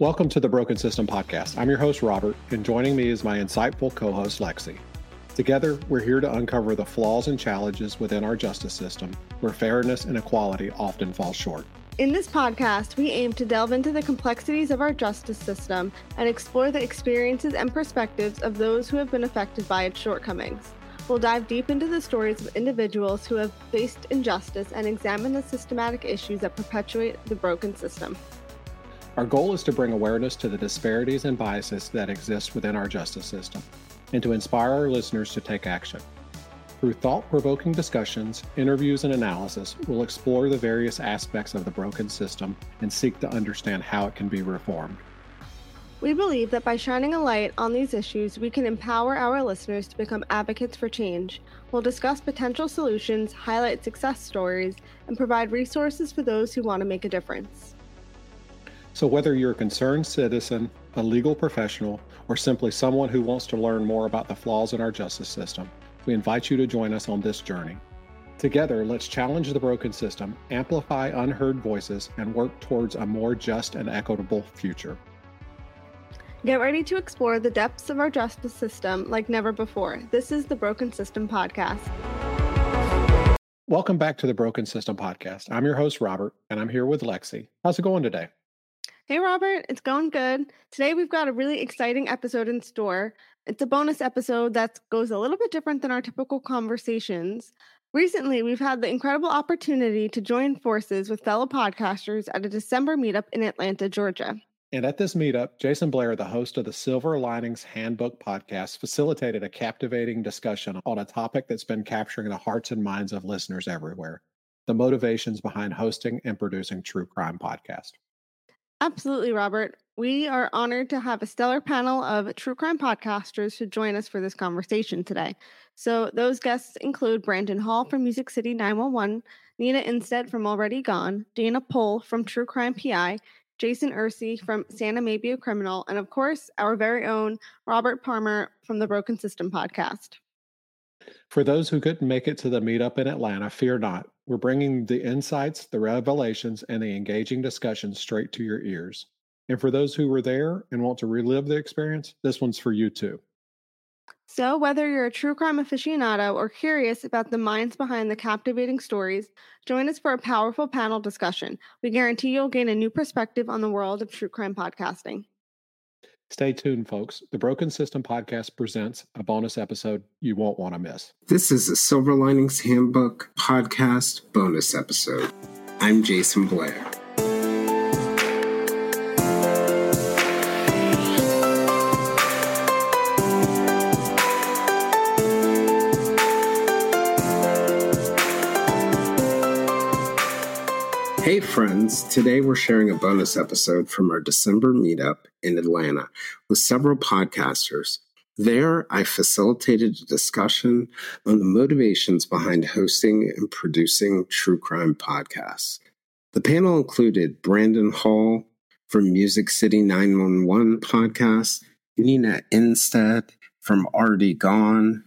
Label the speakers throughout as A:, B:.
A: Welcome to the Broken System Podcast. I'm your host, Robert, and joining me is my insightful co host, Lexi. Together, we're here to uncover the flaws and challenges within our justice system where fairness and equality often fall short.
B: In this podcast, we aim to delve into the complexities of our justice system and explore the experiences and perspectives of those who have been affected by its shortcomings. We'll dive deep into the stories of individuals who have faced injustice and examine the systematic issues that perpetuate the broken system.
A: Our goal is to bring awareness to the disparities and biases that exist within our justice system and to inspire our listeners to take action. Through thought provoking discussions, interviews, and analysis, we'll explore the various aspects of the broken system and seek to understand how it can be reformed.
B: We believe that by shining a light on these issues, we can empower our listeners to become advocates for change. We'll discuss potential solutions, highlight success stories, and provide resources for those who want to make a difference.
A: So, whether you're a concerned citizen, a legal professional, or simply someone who wants to learn more about the flaws in our justice system, we invite you to join us on this journey. Together, let's challenge the broken system, amplify unheard voices, and work towards a more just and equitable future.
B: Get ready to explore the depths of our justice system like never before. This is the Broken System Podcast.
A: Welcome back to the Broken System Podcast. I'm your host, Robert, and I'm here with Lexi. How's it going today?
B: Hey, Robert, it's going good. Today, we've got a really exciting episode in store. It's a bonus episode that goes a little bit different than our typical conversations. Recently, we've had the incredible opportunity to join forces with fellow podcasters at a December meetup in Atlanta, Georgia.
A: And at this meetup, Jason Blair, the host of the Silver Linings Handbook podcast, facilitated a captivating discussion on a topic that's been capturing the hearts and minds of listeners everywhere the motivations behind hosting and producing true crime podcast.
B: Absolutely, Robert. We are honored to have a stellar panel of true crime podcasters who join us for this conversation today. So, those guests include Brandon Hall from Music City 911, Nina Instead from Already Gone, Dana Pohl from True Crime PI, Jason Ursay from Santa May Be a Criminal, and of course, our very own Robert Palmer from the Broken System podcast.
A: For those who couldn't make it to the meetup in Atlanta, fear not. We're bringing the insights, the revelations, and the engaging discussions straight to your ears. And for those who were there and want to relive the experience, this one's for you too.
B: So, whether you're a true crime aficionado or curious about the minds behind the captivating stories, join us for a powerful panel discussion. We guarantee you'll gain a new perspective on the world of true crime podcasting.
A: Stay tuned, folks. The Broken System podcast presents a bonus episode you won't want to miss.
C: This is a Silver Linings Handbook podcast bonus episode. I'm Jason Blair. Hey friends, today we're sharing a bonus episode from our December meetup in Atlanta with several podcasters. There, I facilitated a discussion on the motivations behind hosting and producing true crime podcasts. The panel included Brandon Hall from Music City 911 podcast, Nina Instead from Already Gone,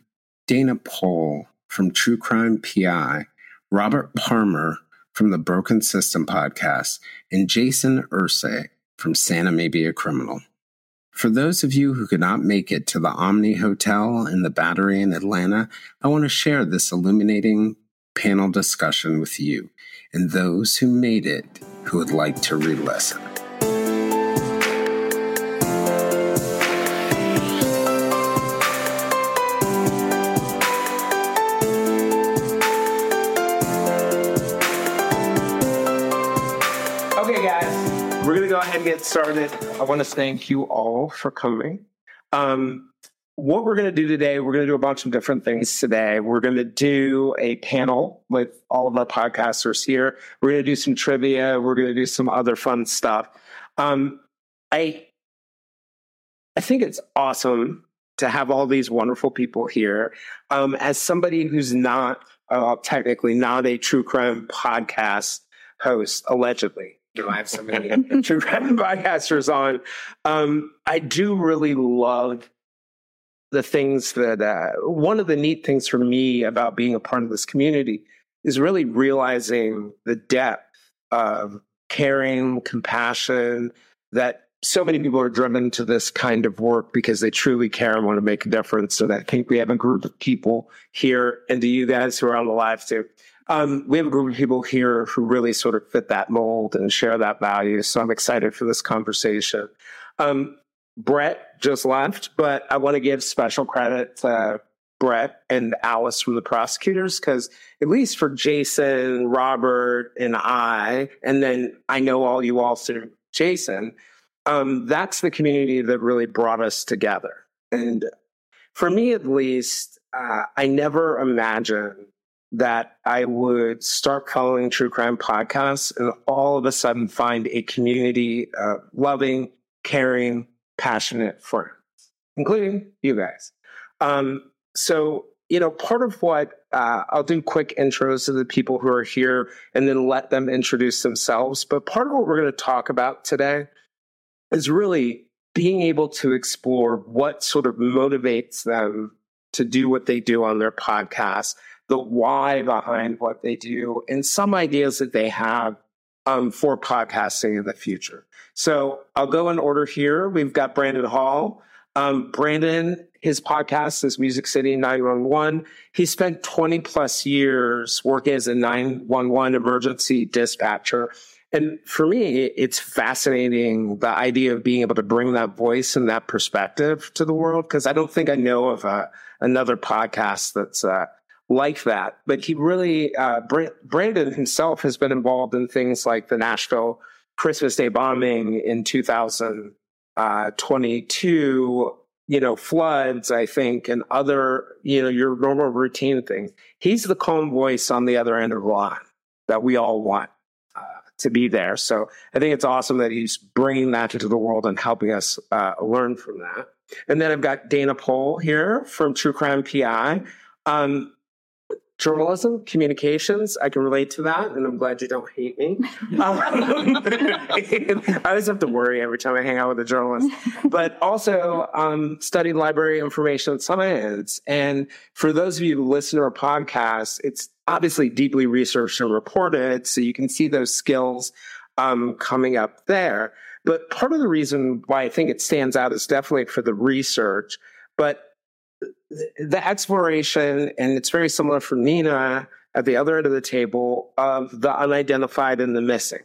C: Dana Pohl from True Crime PI, Robert Palmer from the Broken System podcast, and Jason Ursay from Santa May Be a Criminal. For those of you who could not make it to the Omni Hotel in the Battery in Atlanta, I want to share this illuminating panel discussion with you and those who made it who would like to re listen.
D: To get started. I want to thank you all for coming. Um,
C: what we're going to do today, we're going to do a bunch of different things today. We're going to do a panel with all of our podcasters here. We're going to do some trivia. We're going to do some other fun stuff. Um, I I think it's awesome to have all these wonderful people here. Um, as somebody who's not uh, technically not a true crime podcast host, allegedly, I have so many true crime podcasters on. Um, I do really love the things that uh, one of the neat things for me about being a part of this community is really realizing the depth of caring, compassion that so many people are driven to this kind of work because they truly care and want to make a difference. And I think we have a group of people here, and to you guys who are on the live too, um, we have a group of people here who really sort of fit that mold and share that value. So I'm excited for this conversation. Um, Brett just left, but I want to give special credit to Brett and Alice from the prosecutors because at least for Jason, Robert, and I, and then I know all you all through Jason, um, that's the community that really brought us together. And for me, at least, uh, I never imagined that I would start following true crime podcasts and all of a sudden find a community of loving, caring, passionate friends, including you guys. Um, so, you know, part of what uh, I'll do quick intros to the people who are here and then let them introduce themselves. But part of what we're going to talk about today is really being able to explore what sort of motivates them to do what they do on their podcast, the why behind what they do, and some ideas that they have um, for podcasting in the future. So I'll go in order here. We've got Brandon Hall. Um, Brandon, his podcast is Music City 911. He spent 20 plus years working as a 911 emergency dispatcher. And for me, it's fascinating the idea of being able to bring that voice and that perspective to the world because I don't think I know of a, another podcast that's uh, like that. But he really, uh, Brandon himself has been involved in things like the Nashville Christmas Day bombing in 2022, you know, floods, I think, and other, you know, your normal routine things. He's the calm voice on the other end of the line that we all want uh, to be there. So I think it's awesome that he's bringing that into the world and helping us uh, learn from that. And then I've got Dana Pohl here from True Crime PI. Um, journalism, communications. I can relate to that, and I'm glad you don't hate me. Um, I always have to worry every time I hang out with a journalist. But also um, studied library information science. And for those of you who listen to our podcast, it's obviously deeply researched and reported, so you can see those skills um, coming up there. But part of the reason why I think it stands out is definitely for the research. But the exploration, and it's very similar for Nina at the other end of the table, of the unidentified and the missing.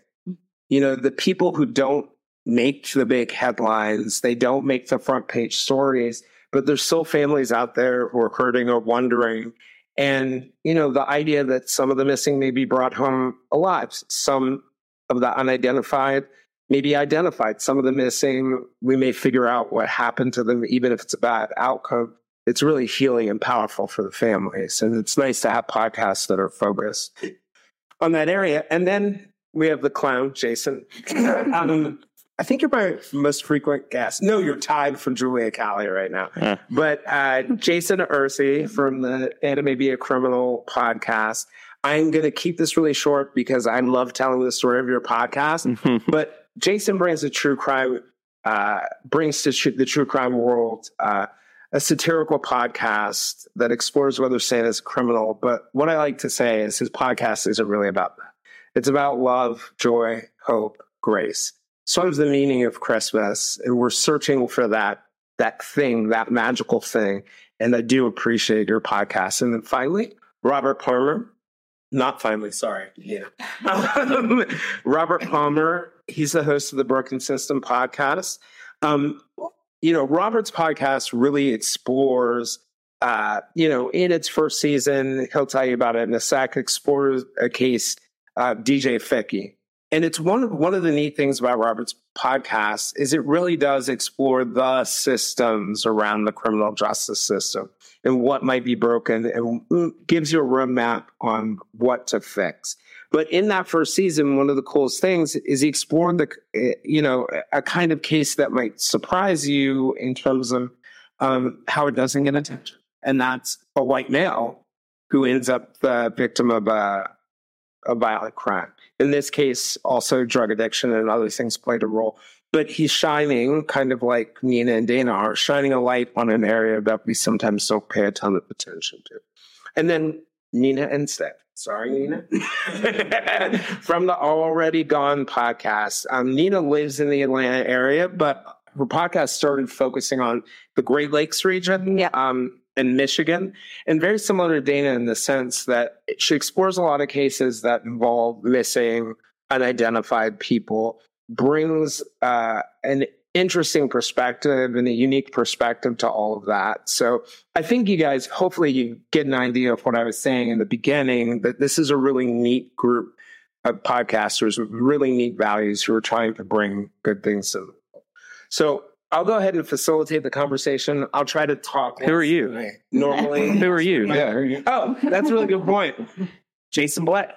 C: You know, the people who don't make the big headlines, they don't make the front page stories, but there's still families out there who are hurting or wondering. And, you know, the idea that some of the missing may be brought home alive, some of the unidentified may be identified, some of the missing, we may figure out what happened to them, even if it's a bad outcome it's really healing and powerful for the families. And it's nice to have podcasts that are focused on that area. And then we have the clown, Jason. um, I think you're my most frequent guest. No, you're tied for Julia Cali right now. Yeah. But uh, Jason Ursi from the Santa May Be a Criminal podcast. I'm going to keep this really short because I love telling the story of your podcast. Mm-hmm. But Jason brings the true crime, uh, brings to the true crime world uh, a satirical podcast that explores whether Santa is a criminal. But what I like to say is his podcast isn't really about that. It's about love, joy, hope, grace. Sort of the meaning of Christmas. And we're searching for that, that thing, that magical thing. And I do appreciate your podcast. And then finally, Robert Palmer. Not finally, sorry. Yeah. Robert Palmer, he's the host of the Broken System podcast. Um, you know, Robert's podcast really explores, uh, you know, in its first season, he'll tell you about it in a sec, explores a case, uh, DJ Ficky. and it's one of one of the neat things about Robert's podcast is it really does explore the systems around the criminal justice system and what might be broken and gives you a roadmap on what to fix. But in that first season, one of the coolest things is he explored the, eh, you know, a kind of case that might surprise you in terms of um, how it doesn't get attention. And that's a white male who ends up the victim of a, a violent crime. In this case, also drug addiction and other things played a role. But he's shining, kind of like Nina and Dana are, shining a light on an area that we sometimes don't pay a ton of attention to. And then Nina and Steph. Sorry, Nina. From the Already Gone podcast. Um, Nina lives in the Atlanta area, but her podcast started focusing on the Great Lakes region.
E: Yeah.
C: Um, in Michigan, and very similar to Dana in the sense that she explores a lot of cases that involve missing, unidentified people, brings uh, an interesting perspective and a unique perspective to all of that. So I think you guys, hopefully, you get an idea of what I was saying in the beginning that this is a really neat group of podcasters with really neat values who are trying to bring good things to the world. So I'll go ahead and facilitate the conversation. I'll try to talk.
F: Who are you?
C: Normally,
F: who are you?
G: Yeah, who are you?
C: Oh, that's a really good point. Jason Blair.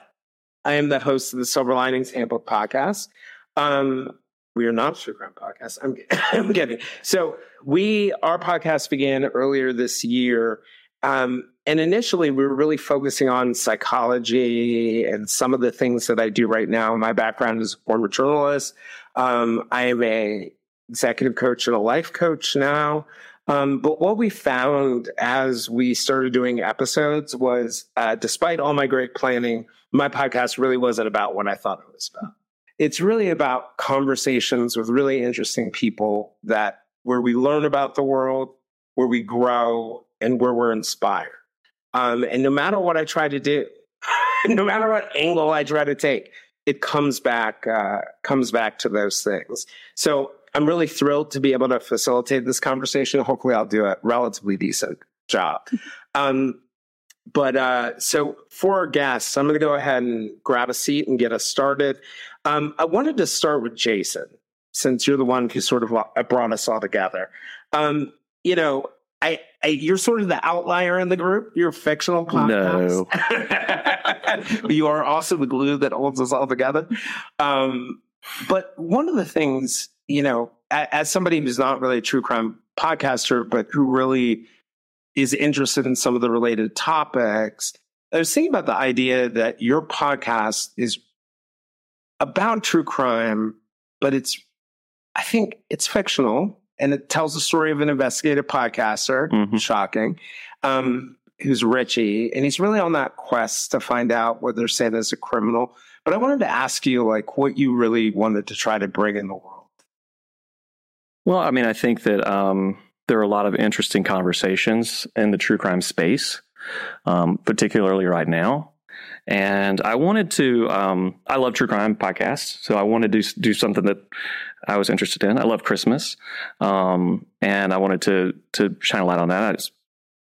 C: I am the host of the Silver Linings Handbook podcast. Um, we are not true podcast. I'm, I'm kidding. So we, our podcast began earlier this year. Um, and initially we were really focusing on psychology and some of the things that I do right now. My background is a former journalist. Um, I am a executive coach and a life coach now. Um, but what we found as we started doing episodes was, uh, despite all my great planning, my podcast really wasn't about what I thought it was about. It's really about conversations with really interesting people that where we learn about the world, where we grow, and where we're inspired. Um, and no matter what I try to do, no matter what angle I try to take, it comes back uh, comes back to those things. So I'm really thrilled to be able to facilitate this conversation. Hopefully, I'll do a relatively decent job. Um, but uh, so for our guests, I'm going to go ahead and grab a seat and get us started. Um, I wanted to start with Jason, since you're the one who sort of brought us all together. Um, you know, I, I, you're sort of the outlier in the group. You're a fictional podcast. No. you are also the glue that holds us all together. Um, but one of the things you know, as somebody who's not really a true crime podcaster, but who really is interested in some of the related topics, I was thinking about the idea that your podcast is about true crime, but it's, I think it's fictional and it tells the story of an investigative podcaster, mm-hmm. shocking, um, who's Richie. And he's really on that quest to find out whether Santa is a criminal. But I wanted to ask you, like, what you really wanted to try to bring in the world.
F: Well, I mean, I think that um, there are a lot of interesting conversations in the true crime space, um, particularly right now. And I wanted to, um, I love true crime podcasts. So I wanted to do, do something that I was interested in. I love Christmas. Um, and I wanted to, to shine a light on that. It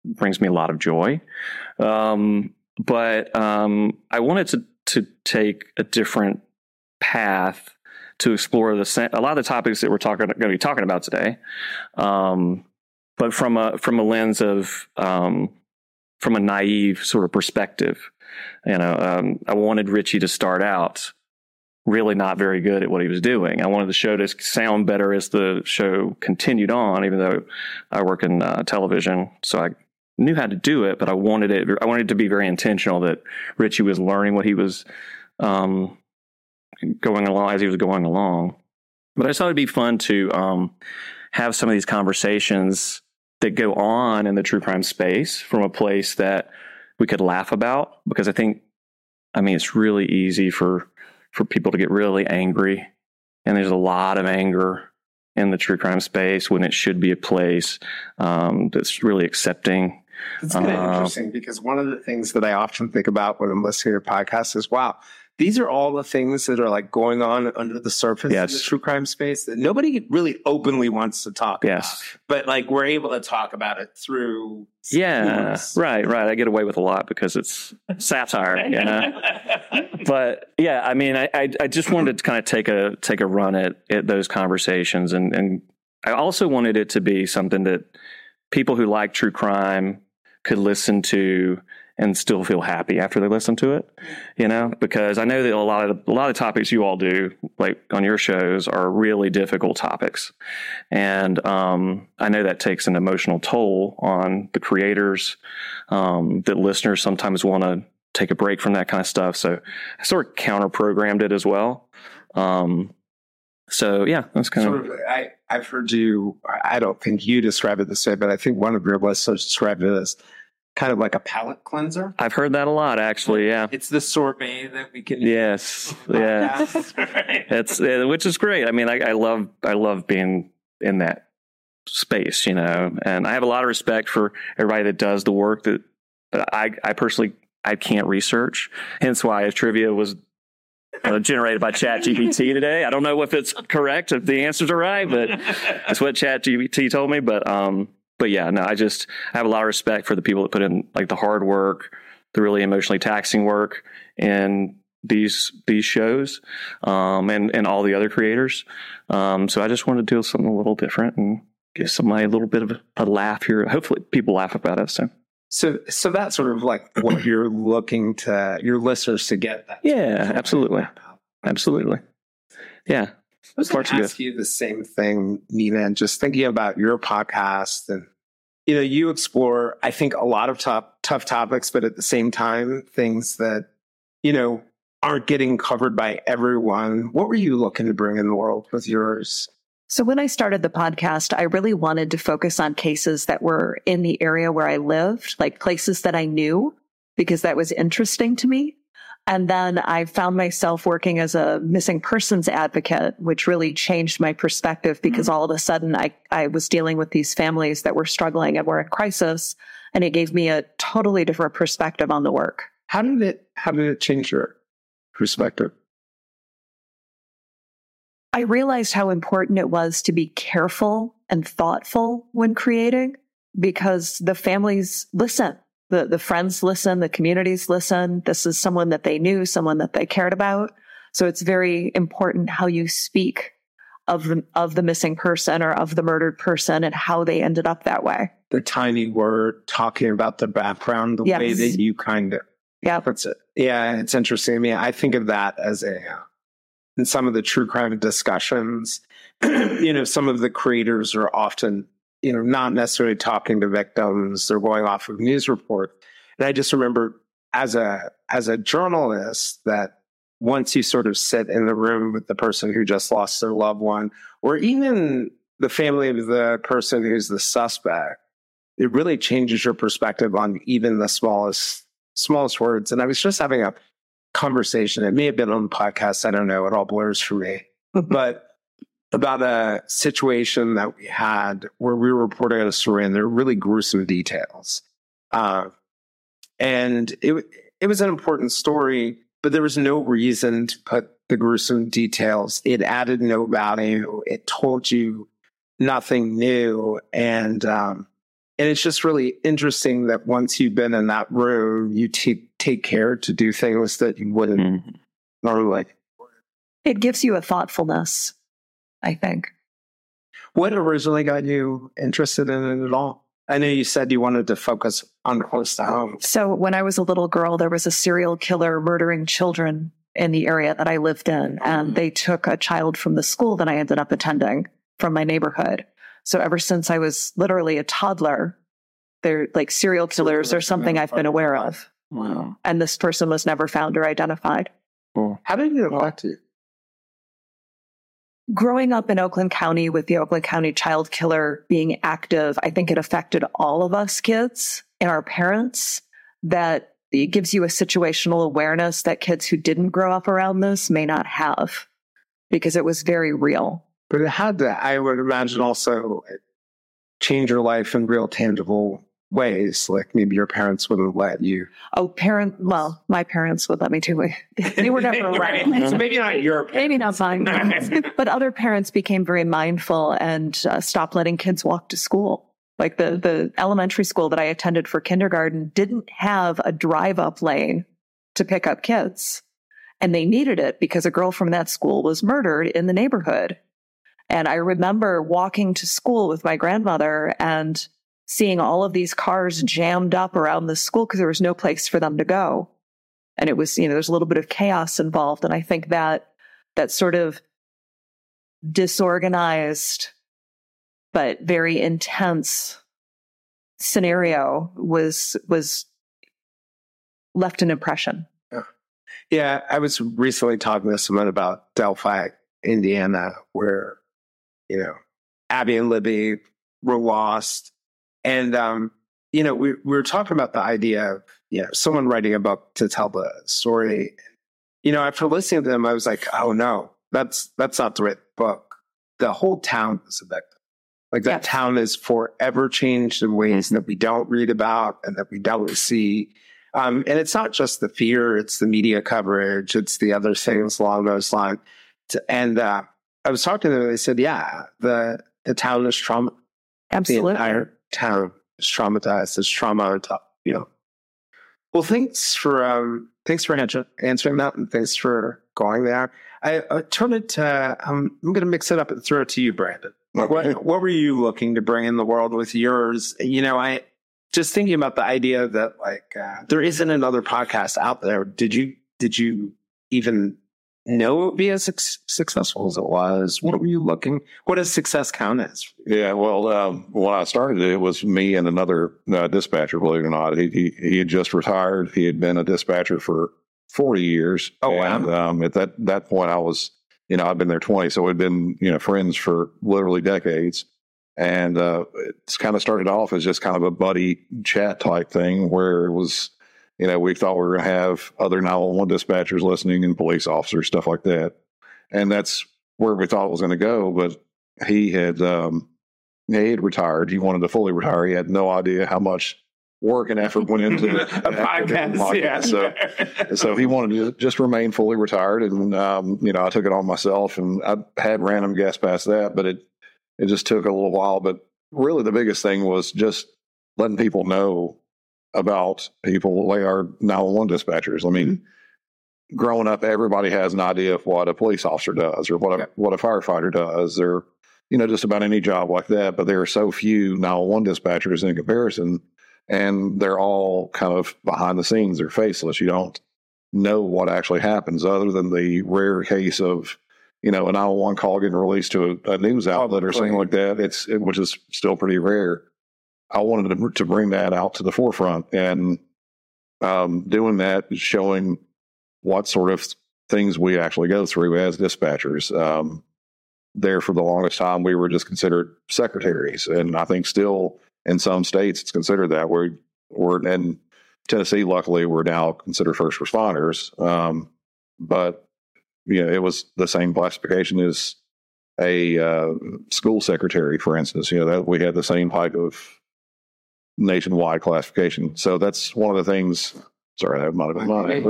F: brings me a lot of joy. Um, but um, I wanted to, to take a different path to explore the a lot of the topics that we're talking going to be talking about today, um, but from a from a lens of um, from a naive sort of perspective. You know, um, I wanted Richie to start out really not very good at what he was doing. I wanted the show to sound better as the show continued on, even though I work in uh, television, so I knew how to do it. But I wanted it. I wanted it to be very intentional that Richie was learning what he was um, going along as he was going along. But I thought it'd be fun to um, have some of these conversations that go on in the true crime space from a place that we could laugh about because I think, I mean, it's really easy for for people to get really angry, and there's a lot of anger in the true crime space when it should be a place um, that's really accepting.
C: It's kind of uh, interesting because one of the things that I often think about when I'm listening to podcasts is, wow, these are all the things that are like going on under the surface yes. of the true crime space that nobody really openly wants to talk yes. about. But like we're able to talk about it through
F: Yeah. Right, right. I get away with a lot because it's satire, you know. but yeah, I mean, I, I, I just wanted to kind of take a take a run at at those conversations, and and I also wanted it to be something that people who like true crime could listen to and still feel happy after they listen to it, you know, because I know that a lot of a lot of topics you all do, like on your shows, are really difficult topics, and um, I know that takes an emotional toll on the creators. Um, that listeners sometimes want to take a break from that kind of stuff, so I sort of counter programmed it as well. Um, so yeah, that's kind
C: sort of. I I've heard you. I don't think you describe it this way, but I think one of your listeners described it as kind of like a palate cleanser.
F: I've heard that a lot, actually. Yeah,
C: it's the sorbet that we can.
F: Yes, yeah, it's which is great. I mean, I, I love I love being in that space, you know, and I have a lot of respect for everybody that does the work that, but I I personally I can't research. Hence why if trivia was uh, generated by ChatGPT today. I don't know if it's correct, if the answers are right, but that's what ChatGPT told me. But um, but yeah, no, I just I have a lot of respect for the people that put in like the hard work, the really emotionally taxing work in these these shows, um, and and all the other creators. Um, so I just wanted to do something a little different and give somebody a little bit of a, laugh here. Hopefully, people laugh about it. So.
C: So, so that's sort of like what you're looking to your listeners to get. That
F: yeah, absolutely, absolutely. Yeah,
C: I was going to ask you the same thing, Nina, and just thinking about your podcast and you know, you explore, I think, a lot of tough tough topics, but at the same time, things that, you know, aren't getting covered by everyone. What were you looking to bring in the world with yours?
E: So when I started the podcast, I really wanted to focus on cases that were in the area where I lived, like places that I knew, because that was interesting to me. And then I found myself working as a missing persons advocate, which really changed my perspective because mm-hmm. all of a sudden I, I was dealing with these families that were struggling and were in crisis. And it gave me a totally different perspective on the work.
C: How did it, how did it change your perspective?
E: I realized how important it was to be careful and thoughtful when creating because the families listen the, the friends listen, the communities listen. This is someone that they knew, someone that they cared about. So it's very important how you speak of the, of the missing person or of the murdered person and how they ended up that way.
C: The tiny word talking about the background, the yes. way that you kind of
E: yeah
C: that's it. Yeah, it's interesting. I mean, I think of that as a uh, in some of the true crime discussions. you know, some of the creators are often you know, not necessarily talking to victims. They're going off of news reports. And I just remember as a as a journalist that once you sort of sit in the room with the person who just lost their loved one, or even the family of the person who's the suspect, it really changes your perspective on even the smallest smallest words. And I was just having a conversation. It may have been on the podcast. I don't know. It all blurs for me. but about a situation that we had where we were reporting on a story and there were really gruesome details. Uh, and it, it was an important story, but there was no reason to put the gruesome details. It added no value. It told you nothing new. And, um, and it's just really interesting that once you've been in that room, you take, take care to do things that you wouldn't mm-hmm. normally.
E: It gives you a thoughtfulness I think.
C: What originally got you interested in it at all? I know you said you wanted to focus on close to home.
E: So when I was a little girl, there was a serial killer murdering children in the area that I lived in. And they took a child from the school that I ended up attending from my neighborhood. So ever since I was literally a toddler, they're like serial killers or something I've been aware of. Wow. And this person was never found or identified.
C: How did it affect you?
E: Growing up in Oakland County with the Oakland County child killer being active, I think it affected all of us kids and our parents that it gives you a situational awareness that kids who didn't grow up around this may not have because it was very real.
C: But it had to, I would imagine, also change your life in real tangible ways like maybe your parents wouldn't let you
E: oh parent well my parents would let me too they were never
C: right. so maybe not your parents.
E: maybe not mine but other parents became very mindful and uh, stopped letting kids walk to school like the the elementary school that i attended for kindergarten didn't have a drive up lane to pick up kids And they needed it because a girl from that school was murdered in the neighborhood. And I remember walking to school with my grandmother and seeing all of these cars jammed up around the school because there was no place for them to go. And it was, you know, there's a little bit of chaos involved. And I think that that sort of disorganized but very intense scenario was was left an impression.
C: Yeah, I was recently talking to someone about Delphi, Indiana, where you know Abby and Libby were lost, and um, you know we, we were talking about the idea of you know someone writing a book to tell the story. You know, after listening to them, I was like, oh no, that's that's not the right book. The whole town is a victim. Like that yes. town is forever changed in ways that we don't read about and that we don't see. Um, and it's not just the fear, it's the media coverage, it's the other things along those lines. And uh, I was talking to them, they said, yeah, the, the town is trauma.
E: Absolutely.
C: The entire town is traumatized, is trauma, on top, you know. Well, thanks for um, thanks for answering that, and thanks for going there. I, I turn it to um, I'm going to mix it up and throw it to you, Brandon. Okay. What what were you looking to bring in the world with yours? You know, I just thinking about the idea that like uh, there isn't another podcast out there. Did you did you even know it would be as su- successful as it was? What were you looking? What does success count as?
G: Yeah, well, um, when I started, it was me and another uh, dispatcher. Believe it or not, he, he, he had just retired. He had been a dispatcher for forty years.
C: Oh
G: and,
C: wow!
G: Um, at that that point, I was you know, I've been there 20, so we've been, you know, friends for literally decades. And uh, it's kind of started off as just kind of a buddy chat type thing where it was, you know, we thought we were going to have other 911 dispatchers listening and police officers, stuff like that. And that's where we thought it was going to go. But he had, um, he had retired. He wanted to fully retire. He had no idea how much work and effort went into
C: a podcast. podcast. Yeah.
G: So, so he wanted to just remain fully retired, and um, you know, I took it on myself, and I had random guests past that, but it it just took a little while. But really, the biggest thing was just letting people know about people like our 911 dispatchers. I mean. Mm-hmm. Growing up, everybody has an idea of what a police officer does, or what a what a firefighter does, or you know, just about any job like that. But there are so few 911 dispatchers in comparison and they're all kind of behind the scenes. They're faceless. You don't know what actually happens other than the rare case of, you know, an 911 call getting released to a, a news outlet or something like that. It's, it, which is still pretty rare. I wanted to, to bring that out to the forefront and um, doing that is showing what sort of things we actually go through as dispatchers. Um, there for the longest time, we were just considered secretaries. And I think still in some states it's considered that we're we're in Tennessee. Luckily, we're now considered first responders. Um, but you know, it was the same classification as a uh, school secretary, for instance. You know that we had the same type of nationwide classification. So that's one of the things. Sorry, that might have been mine.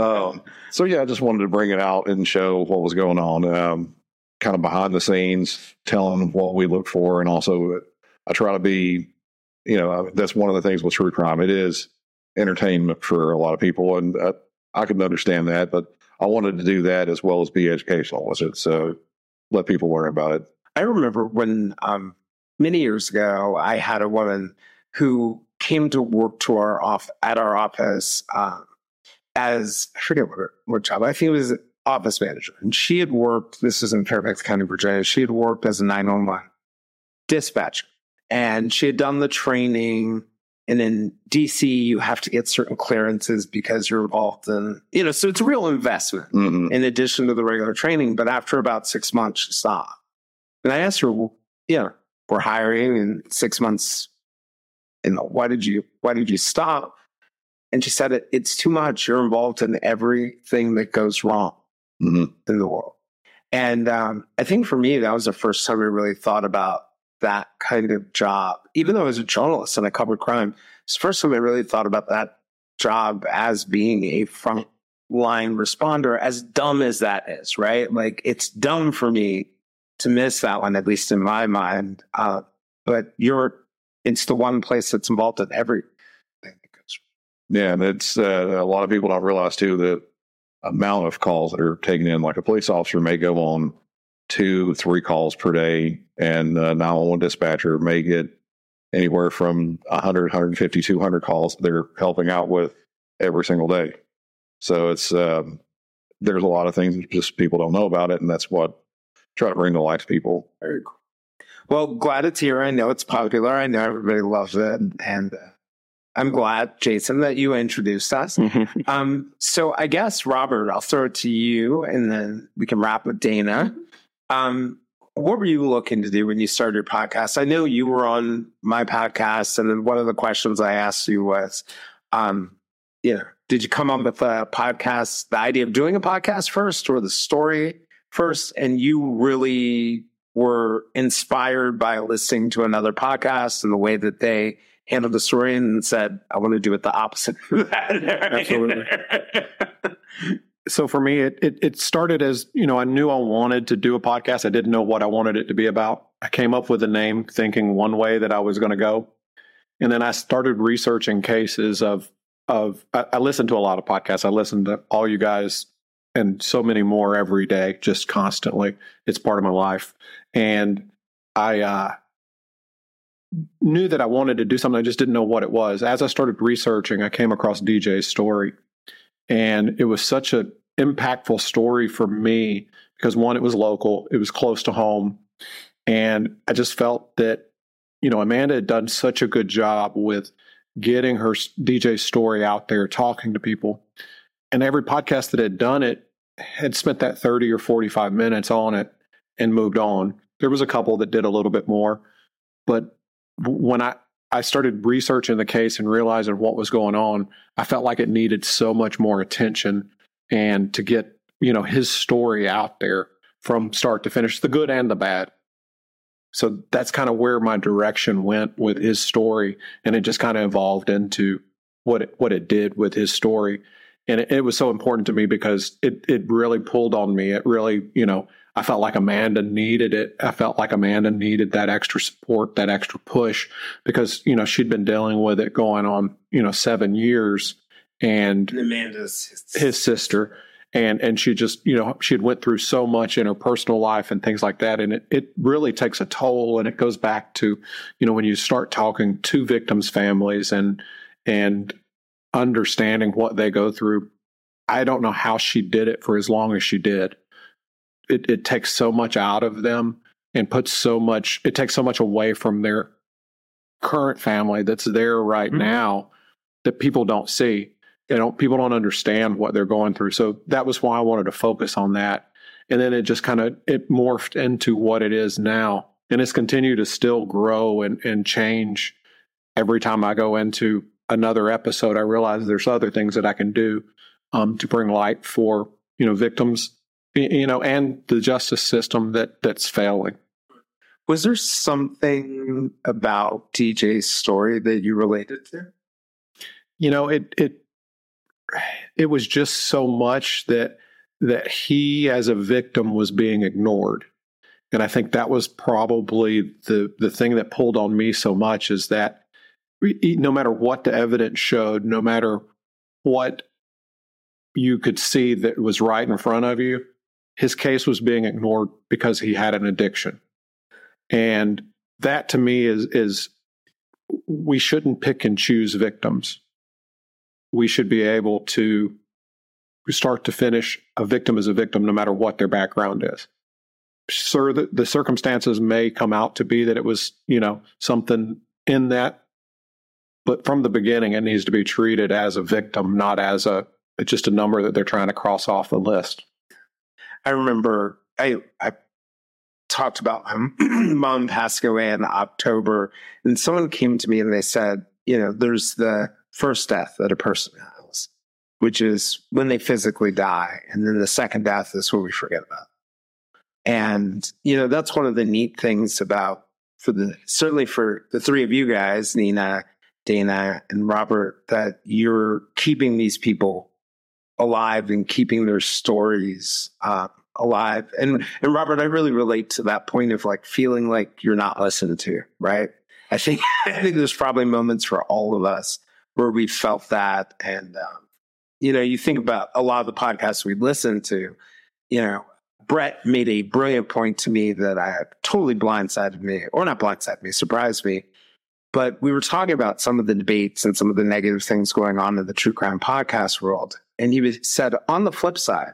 G: um, so yeah, I just wanted to bring it out and show what was going on. Um, kind of behind the scenes, telling what we look for, and also I try to be, you know, that's one of the things with true crime. It is entertainment for a lot of people, and uh, I can understand that. But I wanted to do that as well as be educational with it, so let people learn about it.
C: I remember when um, many years ago, I had a woman who came to work to our off at our office um, as I forget what, what job. I think it was office manager, and she had worked. This is in Fairfax County, Virginia. She had worked as a nine one one dispatcher and she had done the training. And in DC, you have to get certain clearances because you're involved in, you know, so it's a real investment mm-hmm. in addition to the regular training. But after about six months, she stopped. And I asked her, well, yeah, we're hiring in six months. And why did you, why did you stop? And she said, it's too much. You're involved in everything that goes wrong mm-hmm. in the world. And um, I think for me, that was the first time I really thought about that kind of job. Even though I was a journalist and I covered crime, it's the first time I really thought about that job as being a front line responder, as dumb as that is, right? Like it's dumb for me to miss that one, at least in my mind. Uh, but you're, it's the one place that's involved in everything that goes.
G: Yeah, and it's uh, a lot of people don't realize too that amount of calls that are taken in. Like a police officer may go on two, three calls per day, and a 911 dispatcher may get anywhere from 100, 150, 200 calls they're helping out with every single day. So it's um, there's a lot of things just people don't know about it, and that's what try to bring to light to people.
C: Very cool. Well, glad it's here. I know it's popular. I know everybody loves it, and uh, I'm glad, Jason, that you introduced us.
F: Mm-hmm.
C: um, so I guess Robert, I'll throw it to you, and then we can wrap with Dana. Um, what were you looking to do when you started your podcast? I know you were on my podcast, and then one of the questions I asked you was, um, you know, did you come up with a podcast, the idea of doing a podcast first, or the story first? And you really were inspired by listening to another podcast and the way that they handled the story and said, I want to do it the opposite.
A: Absolutely. so for me, it, it, it started as you know I knew I wanted to do a podcast. I didn't know what I wanted it to be about. I came up with a name thinking one way that I was going to go, and then I started researching cases of of. I, I listened to a lot of podcasts. I listened to all you guys and so many more every day, just constantly. It's part of my life, and I uh, knew that I wanted to do something. I just didn't know what it was. As I started researching, I came across DJ's story and it was such an impactful story for me because one, it was local, it was close to home. And I just felt that, you know, Amanda had done such a good job with getting her DJ story out there, talking to people. And every podcast that had done it had spent that 30 or 45 minutes on it and moved on. There was a couple that did a little bit more. But when I, I started researching the case and realizing what was going on, I felt like it needed so much more attention and to get, you know, his story out there from start to finish, the good and the bad. So that's kind of where my direction went with his story. And it just kind of evolved into what it, what it did with his story. And it, it was so important to me because it, it really pulled on me. It really, you know, I felt like Amanda needed it. I felt like Amanda needed that extra support, that extra push because, you know, she'd been dealing with it going on, you know, seven years and
C: Amanda's
A: his sister. And, and she just, you know, she had went through so much in her personal life and things like that. And it, it really takes a toll. And it goes back to, you know, when you start talking to victims' families and, and understanding what they go through. I don't know how she did it for as long as she did it, it takes so much out of them and puts so much it takes so much away from their current family that's there right mm-hmm. now that people don't see they don't people don't understand what they're going through so that was why i wanted to focus on that and then it just kind of it morphed into what it is now and it's continued to still grow and, and change every time i go into another episode i realize there's other things that i can do um, to bring light for you know victims you know, and the justice system that that's failing.
C: Was there something about DJ's story that you related to?
A: You know, it it it was just so much that that he as a victim was being ignored. And I think that was probably the the thing that pulled on me so much is that no matter what the evidence showed, no matter what you could see that was right in front of you, his case was being ignored because he had an addiction. And that to me is is we shouldn't pick and choose victims. We should be able to start to finish a victim is a victim no matter what their background is. Sir, the, the circumstances may come out to be that it was, you know, something in that, but from the beginning it needs to be treated as a victim, not as a just a number that they're trying to cross off the list.
C: I remember I I talked about my mom passing away in October, and someone came to me and they said, you know, there's the first death that a person has, which is when they physically die, and then the second death is what we forget about. And you know, that's one of the neat things about for the certainly for the three of you guys, Nina, Dana, and Robert, that you're keeping these people alive and keeping their stories uh, alive. And and Robert, I really relate to that point of like feeling like you're not listened to, right? I think I think there's probably moments for all of us where we felt that. And, um, you know, you think about a lot of the podcasts we listen to, you know, Brett made a brilliant point to me that I totally blindsided me, or not blindsided me, surprised me. But we were talking about some of the debates and some of the negative things going on in the true crime podcast world. And he said, on the flip side,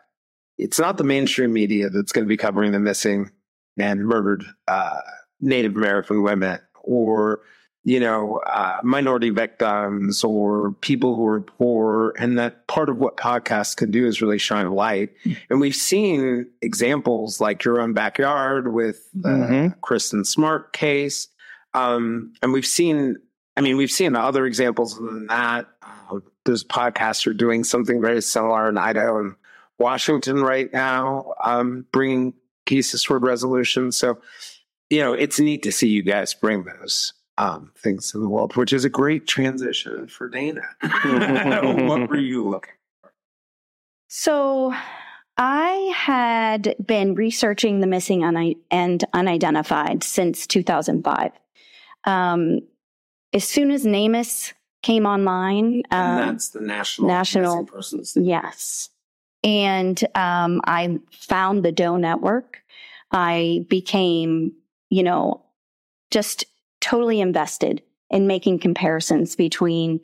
C: it's not the mainstream media that's going to be covering the missing and murdered uh, Native American women or you know, uh, minority victims or people who are poor. And that part of what podcasts can do is really shine a light. And we've seen examples like your own backyard with the mm-hmm. Kristin Smart case. Um, and we've seen, I mean, we've seen other examples than that. Uh, there's podcasts are doing something very similar in Idaho and Washington right now, um, bringing cases toward resolution. So, you know, it's neat to see you guys bring those um, things to the world, which is a great transition for Dana. what were you looking for?
H: So I had been researching the missing and unidentified since 2005. Um, as soon as NamUs came online,
C: um, that's the national
H: national persons. Yes, and um, I found the Doe Network. I became, you know, just totally invested in making comparisons between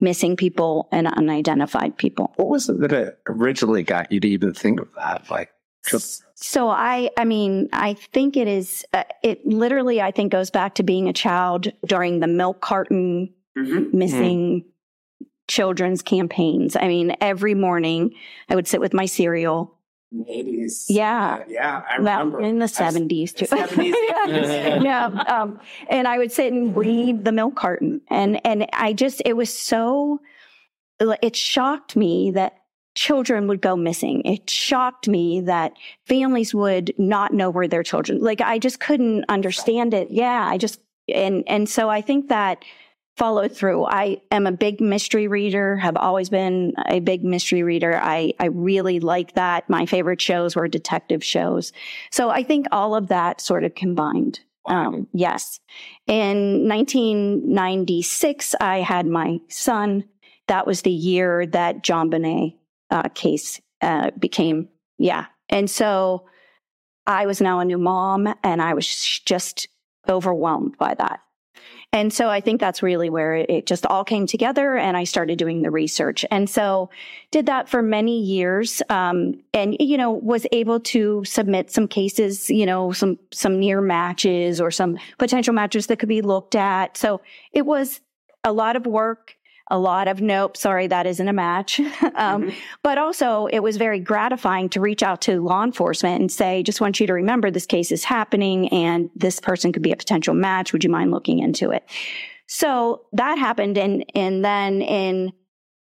H: missing people and unidentified people.
C: What was it that originally got you to even think of that? Like,
H: so I, I mean, I think it is, uh, it literally, I think goes back to being a child during the milk carton mm-hmm. missing mm-hmm. children's campaigns. I mean, every morning I would sit with my cereal
C: 80s.
H: Yeah.
C: Uh, yeah. I remember.
H: Well, in the 70s too. 70s. yeah. Um, and I would sit and read the milk carton. And, and I just, it was so, it shocked me that children would go missing. It shocked me that families would not know where their children, like I just couldn't understand it. Yeah. I just, and, and so I think that, follow through. I am a big mystery reader, have always been a big mystery reader. I, I really like that. My favorite shows were detective shows. So I think all of that sort of combined. Um, yes. In 1996, I had my son. That was the year that JonBenét uh, case uh, became, yeah. And so I was now a new mom and I was just overwhelmed by that. And so I think that's really where it just all came together and I started doing the research. And so did that for many years. Um, and, you know, was able to submit some cases, you know, some, some near matches or some potential matches that could be looked at. So it was a lot of work a lot of nope, sorry, that isn't a match. um, mm-hmm. But also, it was very gratifying to reach out to law enforcement and say, just want you to remember this case is happening and this person could be a potential match. Would you mind looking into it? So that happened. And, and then in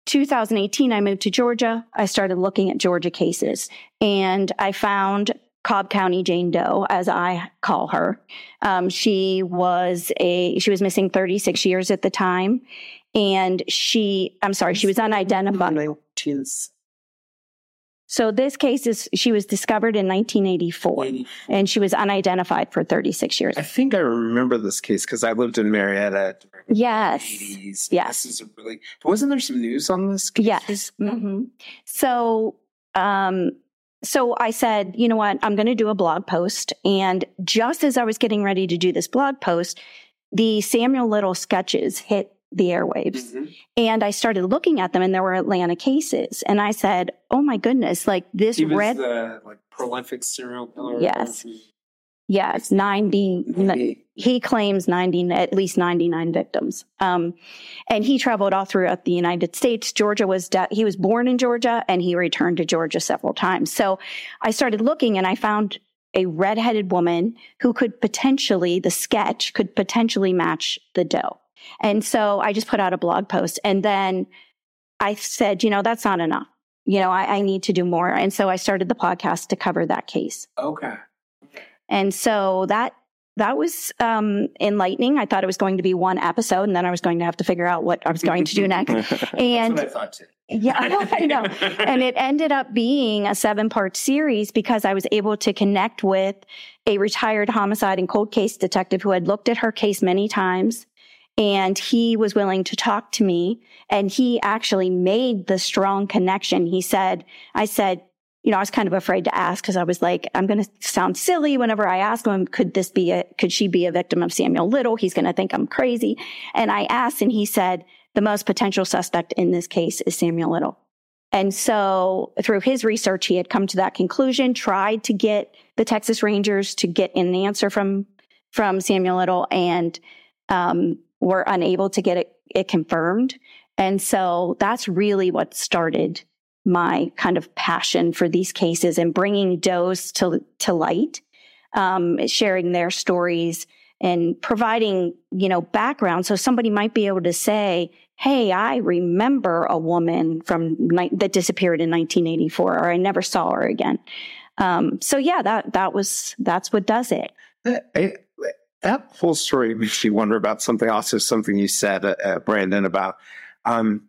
H: 2018, I moved to Georgia. I started looking at Georgia cases and I found Cobb County Jane Doe, as I call her. Um, she was a she was missing 36 years at the time, and she, I'm sorry, she was unidentified. So this case is, she was discovered in 1984 and she was unidentified for 36 years.
C: I think I remember this case because I lived in Marietta.
H: Yes.
C: 80s.
H: Yes.
C: This is a really, wasn't there some news on this case?
H: Yes. Mm-hmm. So, um, so I said, you know what? I'm going to do a blog post. And just as I was getting ready to do this blog post, the Samuel Little sketches hit the airwaves. Mm-hmm. And I started looking at them and there were Atlanta cases. And I said, oh my goodness, like this
C: he
H: red.
C: The, like prolific serial killer.
H: Yes. Yes, 90, he claims 90, at least 99 victims. Um, and he traveled all throughout the United States. Georgia was, de- he was born in Georgia and he returned to Georgia several times. So I started looking and I found a redheaded woman who could potentially, the sketch could potentially match the Doe. And so I just put out a blog post and then I said, you know, that's not enough. You know, I, I need to do more. And so I started the podcast to cover that case.
C: Okay.
H: And so that that was um, enlightening. I thought it was going to be one episode, and then I was going to have to figure out what I was going to do next.
C: And I thought too.
H: yeah, I know, I know. and it ended up being a seven part series because I was able to connect with a retired homicide and cold case detective who had looked at her case many times And he was willing to talk to me and he actually made the strong connection. He said, I said, you know, I was kind of afraid to ask because I was like, I'm going to sound silly whenever I ask him, could this be a, could she be a victim of Samuel Little? He's going to think I'm crazy. And I asked and he said, the most potential suspect in this case is Samuel Little. And so through his research, he had come to that conclusion, tried to get the Texas Rangers to get an answer from, from Samuel Little and, um, were unable to get it, it confirmed. And so that's really what started my kind of passion for these cases and bringing does to, to light, um, sharing their stories and providing, you know, background. So somebody might be able to say, Hey, I remember a woman from ni- that disappeared in 1984, or I never saw her again. Um, so yeah, that, that was, that's what does it.
C: I, that whole story makes me wonder about something also, something you said, uh, uh, Brandon, about, um,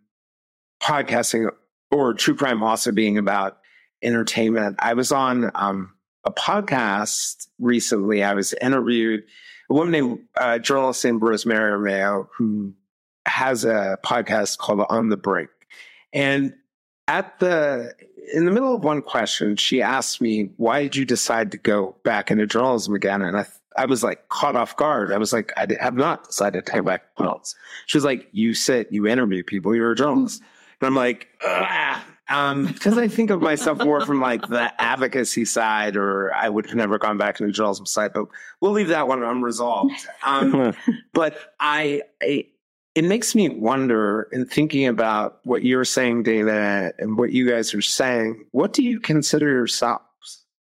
C: podcasting or true crime also being about entertainment. I was on um, a podcast recently. I was interviewed a woman named uh, journalist named Rosemary Armao who has a podcast called On the Brink. And at the in the middle of one question, she asked me, "Why did you decide to go back into journalism again?" And I I was like caught off guard. I was like, I have not decided to take back to. She was like, "You sit, you interview people, you're a journalist." And I'm like, um, because I think of myself more from like the advocacy side, or I would have never gone back to the journalism side, but we'll leave that one unresolved. Um, but I, I, it makes me wonder in thinking about what you're saying, Dana, and what you guys are saying. What do you consider yourselves?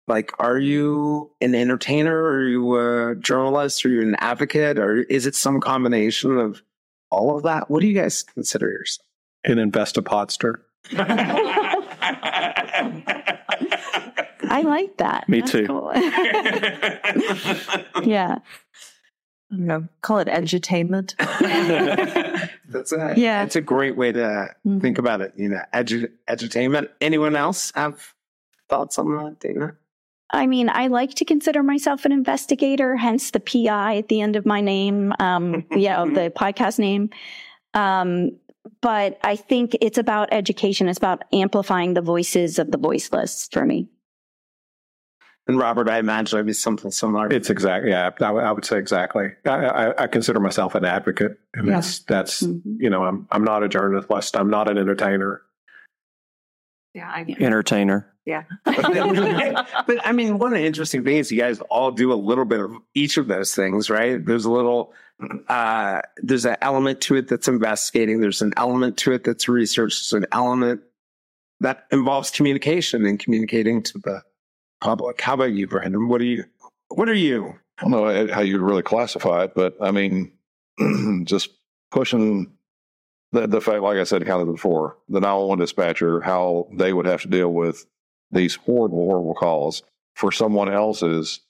C: Like, are you an entertainer? Are you a journalist? Are you an advocate? Or is it some combination of all of that? What do you guys consider yourself?
A: An investopodster.
H: I like that.
F: Me
H: That's
F: too.
H: cool. yeah.
E: I don't know, call it edutainment.
C: That's a,
H: Yeah.
C: It's a great way to
H: Mhm.
C: think about it. You know, edu- edutainment. Anyone else have thoughts on that, Dana?
H: I mean, I like to consider myself an investigator, hence the PI at the end of my name, um, you know, the podcast name. Um, but I think it's about education. It's about amplifying the voices of the voiceless for me.
C: And Robert, I imagine it'd be something similar.
A: It's exactly, yeah, I, would- I would say exactly. I, I, I consider myself an advocate. And that's, that's,
H: Mhm.
A: you know, I'm, I'm not a journalist. I'm not an entertainer.
E: yeah, I,
F: Entertainer.
E: Yeah.
C: but I mean, one of the interesting things you guys all do a little bit of each of those things, right? There's a little, uh, there's an element to it that's investigating. There's an element to it that's research. There's an element that involves communication and communicating to the public. How about you, Brandon? What are you? What are you?
G: I don't know how you'd really classify it, but I mean, just pushing the, the fact, like I said kind of before, the 911 dispatcher, how they would have to deal with these horrible, horrible calls for someone else's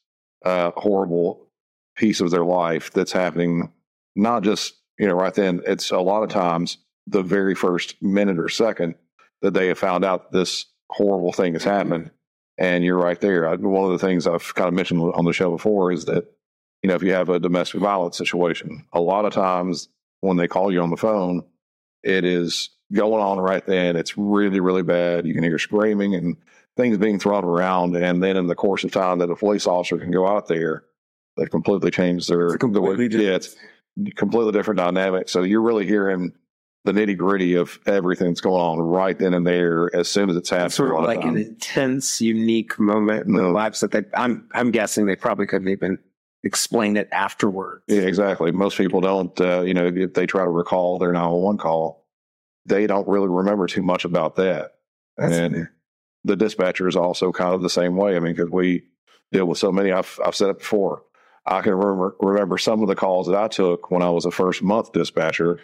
G: uh, horrible piece of their life that's happening, not just, you know, right then. It's a lot of times the very first minute or second that they have found out this horrible thing has happened. And you're right there. I, one of the things I've kind of mentioned on the show before is that, you know, if you have a domestic violence situation, a lot of times when they call you on the phone, it is going on right then. It's really, really bad. You can hear screaming and things being thrown around. And then in the course of time that a police officer can go out there, they've completely changed their,
C: It's completely
G: the way, yeah, it's completely different dynamic. So you're really hearing the nitty gritty of everything that's going on right then and there as soon as it's happening.
C: sort of like an intense, unique moment in their lives that they. I'm I'm guessing they probably couldn't even explain it afterwards.
G: Yeah, exactly. Most people don't, uh, you know, if they try to recall their 911 call, they don't really remember too much about that.
C: That's-
G: and the dispatcher is also kind of the same way. I mean, because we deal with so many, I've, I've said it before. I can remember, remember some of the calls that I took when I was a first month dispatcher.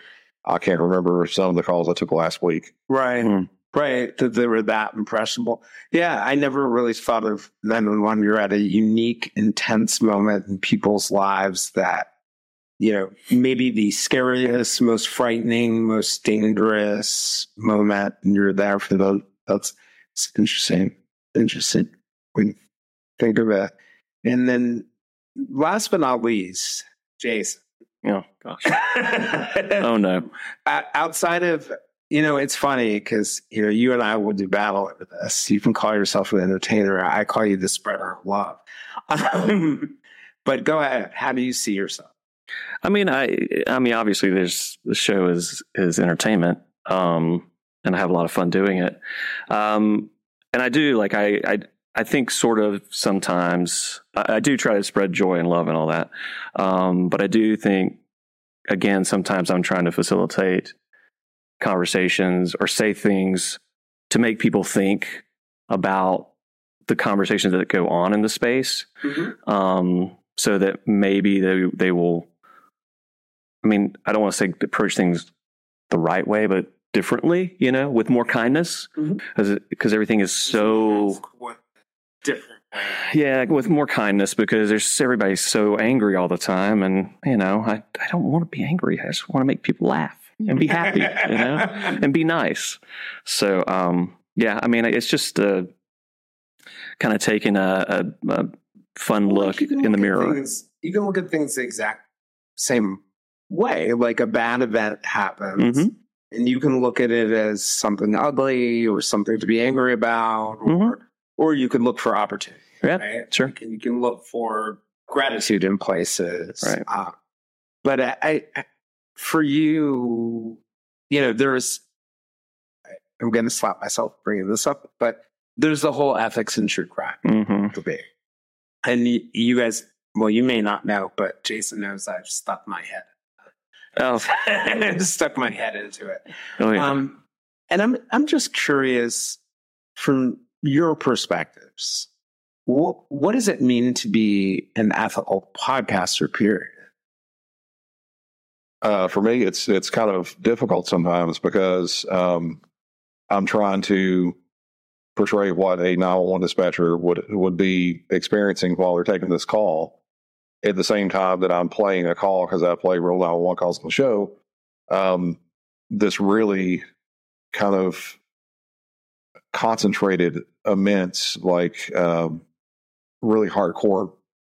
G: I can't remember some of the calls I took last week.
C: Right.
F: Mm.
C: Right. That they were that impressionable. Yeah. I never really thought of 911. You're at a unique, intense moment in people's lives that, you know, maybe the scariest, most frightening, most dangerous moment. And you're there for those. That's it's interesting. Interesting when you think of it. And then last but not least, Jason,
F: Oh gosh. oh no.
C: Outside of you know, it's funny because you know you and I will do battle over this. You can call yourself an entertainer. I call you the spreader of love. Um, but go ahead. How do you see yourself?
F: I mean, I I mean, obviously, there's the show is is entertainment, um, and I have a lot of fun doing it. Um, and I do like I I I think sort of sometimes I, I do try to spread joy and love and all that, um, but I do think again sometimes I'm trying to facilitate conversations or say things to make people think about the conversations that go on in the space, mm-hmm. um, so that maybe they they will. I mean, I don't want to say approach things the right way, but differently, you know, with more kindness, because mm-hmm. everything is so
C: different.
F: Yeah, with more kindness because there's everybody's so angry all the time, and you know, I I don't want to be angry. I just want to make people laugh and be happy, you know, and be nice. So, um, yeah, I mean, it's just uh, kind of taking a, a, a fun well, look in the mirror.
C: Things, you can look at things the exact same way. Like a bad event happens. Mm-hmm and you can look at it as something ugly or something to be angry about, or mm-hmm. or you can look for opportunity.
F: Yeah, right? sure. You
C: can, you can, look for gratitude in places.
F: Right. Uh,
C: but I, I, for you, you know, there's. I'm going to slap myself bringing this up, but there's the whole ethics in true crime mm-hmm. debate, and you, you guys. Well, you may not know, but Jason knows I've stuck my head Oh, just stuck my head into it. Oh, yeah. Um, and I'm I'm just curious from your perspectives, what what does it mean to be an ethical podcaster? Period.
G: Uh, for me, it's it's kind of difficult sometimes because um, I'm trying to portray what a 911 dispatcher would would be experiencing while they're taking this call at the same time that I'm playing a call because I play real 911 calls on the show. Um, this really kind of concentrated, immense, like um, really hardcore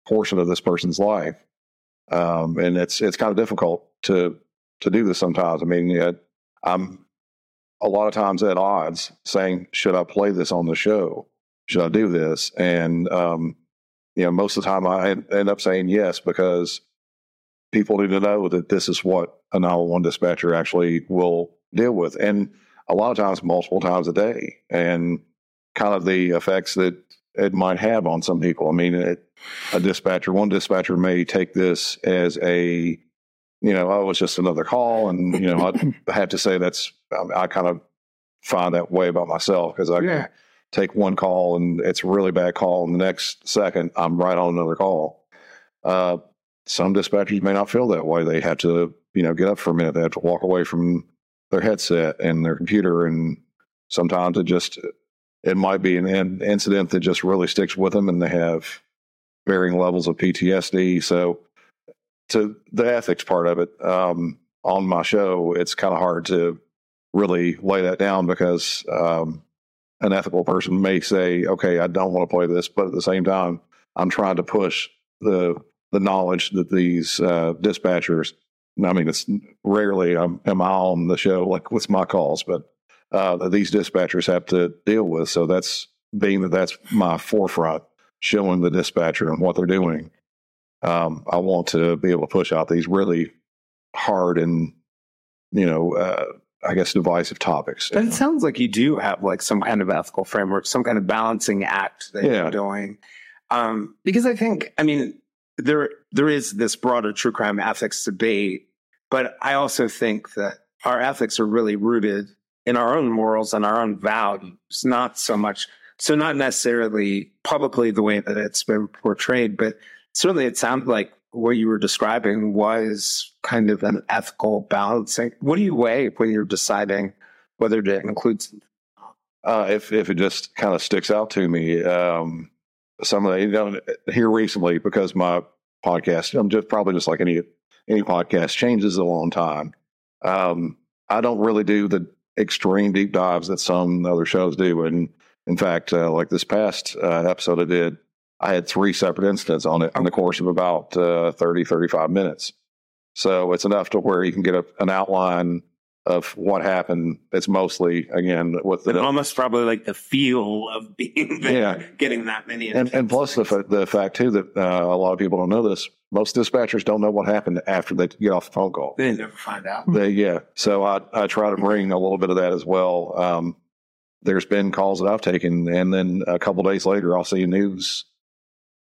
G: portion of this person's life, um, and it's it's kind of difficult to to do this sometimes. I mean, it, I'm a lot of times at odds saying, "Should I play this on the show? Should I do this?" And um, you know, most of the time I end up saying yes because people need to know that this is what a 911 dispatcher actually will deal with. And a lot of times, multiple times a day, and kind of the effects that it might have on some people. I mean, it, a dispatcher, one dispatcher may take this as a, you know, oh, it's just another call. And, you know, I have to say that's, I kind of find that way about myself because I, yeah take one call and it's a really bad call, and the next second I'm right on another call. Uh, some dispatchers may not feel that way. They have to, you know, get up for a minute. They have to walk away from their headset and their computer, and sometimes it just it might be an incident that just really sticks with them, and they have varying levels of PTSD. So, to the ethics part of it, um, on my show, it's kind of hard to really lay that down because um, an ethical person may say, okay, I don't want to play this, but at the same time, I'm trying to push the the knowledge that these uh, dispatchers. I mean, it's rarely I'm, am I on the show like with my calls, but uh, that these dispatchers have to deal with. So that's being that that's my forefront, showing the dispatcher and what they're doing. Um, I want to be able to push out these really hard and you know uh, I guess, divisive topics.
C: But it sounds like you do have like some kind of ethical framework, some kind of balancing act that yeah. you're doing. Um, because I think, I mean, there there is this broader true crime ethics debate, but I also think that our ethics are really rooted in our own morals and our own values, not so much so not necessarily publicly the way that it's been portrayed, but certainly it sounds like what you were describing was kind of an ethical balancing. What do you weigh when you're deciding whether to include?
G: Uh, if if it just kind of sticks out to me, um, some of the you know here recently because my podcast, I'm just probably just like any any podcast changes a long time. Um, I don't really do the extreme deep dives that some other shows do, and in fact, uh, like this past uh, episode I did, I had three separate incidents on it in the course of about uh, 30, 35 minutes. So it's enough to where you can get a, an outline of what happened. It's mostly again with the
C: almost probably like the feel of being there,
G: Yeah.
C: getting that many.
G: and, and plus the the fact too that uh, a lot of people don't know this. Most dispatchers don't know what happened after they get off the phone call.
C: they never find out.
G: They, yeah. So I, I try to bring a little bit of that as well. Um, there's been calls that I've taken, and then a couple days later, I'll see a news,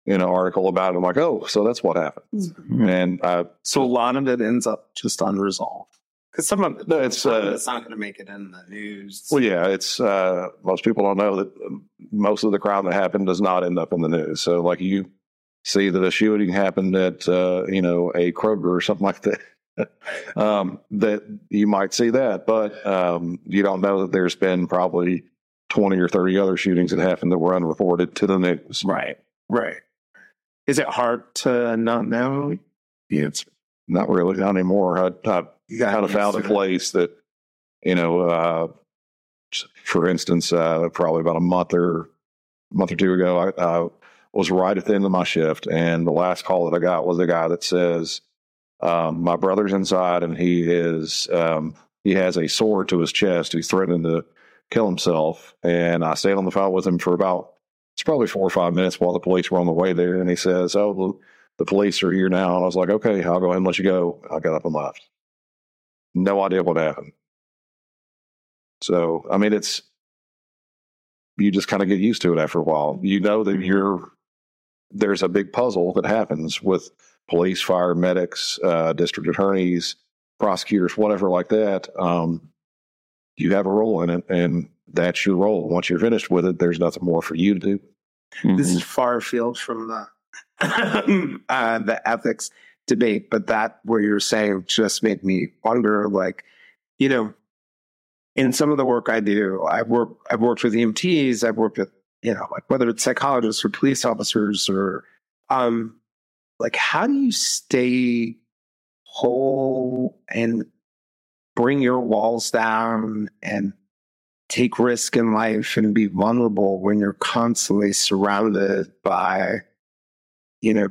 G: you know, article about it. I'm like, oh, so that's what happened. And I,
C: So a lot of it ends up just unresolved because some of
G: No, it's, uh,
C: it's not going to make it in the news.
G: well, yeah, it's uh, most people don't know that um, most of the crime that happened does not end up in the news. So, like you see that a shooting happened at, uh, you know, a Kroger or something like that. um, that you might see that, but um, you don't know that there's been probably 20 or 30 other shootings that happened that were unreported to the news.
C: right, right. Is it hard to not know?
G: It's not really, not anymore. I, I kind of found a place that, you know, uh, for instance, uh, probably about a month or month or two ago, I, I was right at the end of my shift, and the last call that I got was a guy that says, um, "My brother's inside, and he is um, he has a sword to his chest. He's threatening to kill himself." And I stayed on the phone with him for about it's probably four or five minutes while the police were on the way there, and he says, "Oh, the, police are here now." And I was like, "Okay, I'll go ahead and let you go." I got up and left. No idea what happened. So, I mean, it's you just kind of get used to it after a while. You know that you're there's a big puzzle that happens with police, fire, medics, uh, district attorneys, prosecutors, whatever like that. Um, you have a role in it, and that's your role. Once you're finished with it, there's nothing more for you to do.
C: This is far afield from the uh, the ethics debate, but that what you're saying just made me wonder. Like, you know, in some of the work I do, I've worked I've worked with EMTs, I've worked with you know, like whether it's psychologists or police officers or um, like how do you stay whole and bring your walls down and take risk in life and be vulnerable when you're constantly surrounded by, you know,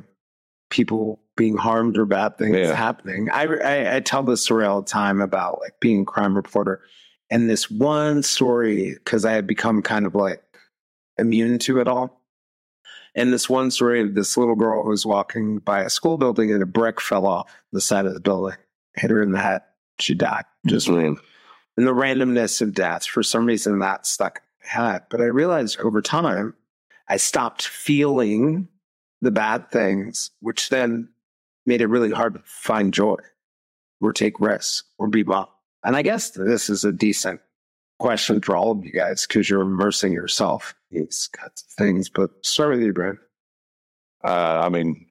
C: people being harmed or bad things
G: Yeah.
C: happening. I, I I tell this story all the time about like being a crime reporter, and this one story because I had become kind of like immune to it all. And this one story of this little girl who was walking by a school building and a brick fell off the side of the building, hit her in the head. She died. Just and the randomness of death, for some reason, that stuck in my head. But I realized over time, I stopped feeling the bad things, which then made it really hard to find joy or take risks or be bummed. And I guess this is a decent question for all of you guys because you're immersing yourself in these kinds of things. But start with you, Brad.
G: Uh, I mean,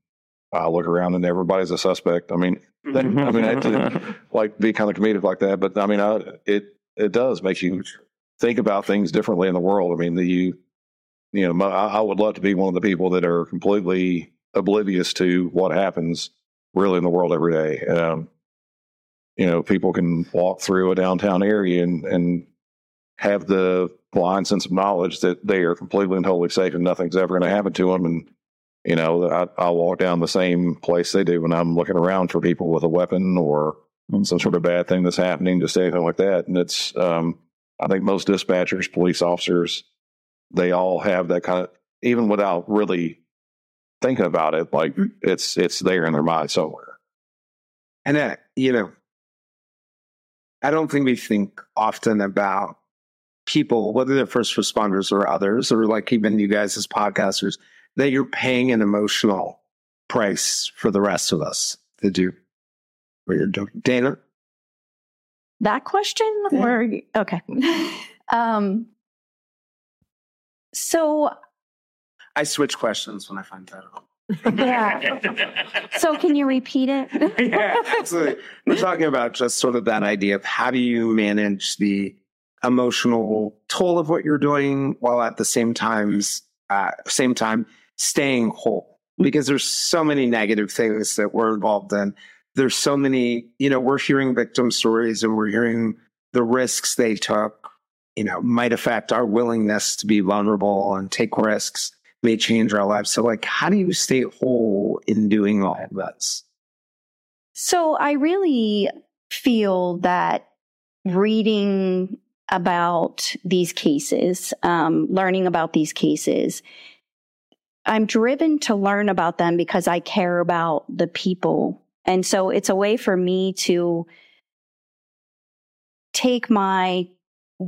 G: I look around and everybody's a suspect. I mean, that, I mean, I to, like be kind of comedic like that, but I mean, I, it it does make you think about things differently in the world. I mean, the you you know, my, I I would love to be one of the people that are completely oblivious to what happens really in the world every day. Um, you know, people can walk through a downtown area and and have the blind sense of knowledge that they are completely and totally safe and nothing's ever going to happen to them. And you know, I, I'll walk down the same place they do when I'm looking around for people with a weapon or some sort of bad thing that's happening, just anything like that. And it's, um, I think most dispatchers, police officers, they all have that kind of, even without really thinking about it, like it's it's there in their mind somewhere.
C: And, uh, you know, I don't think we think often about people, whether they're first responders or others, or like even you guys as podcasters, that you're paying an emotional price for the rest of us to do what you're doing. Dana?
H: That question or okay. Um so
C: I switch questions when I find that out.
H: yeah. So can you repeat it?
C: yeah, absolutely. We're talking about just sort of that idea of how do you manage the emotional toll of what you're doing while at the same times uh, same time staying whole because there's so many negative things that we're involved in. There's so many, you know, we're hearing victim stories and we're hearing the risks they took, you know, might affect our willingness to be vulnerable and take risks, may change our lives. So, like, how do you stay whole in doing all of this?
H: So I really feel that reading about these cases, um, learning about these cases, I'm driven to learn about them because I care about the people. And so it's a way for me to take my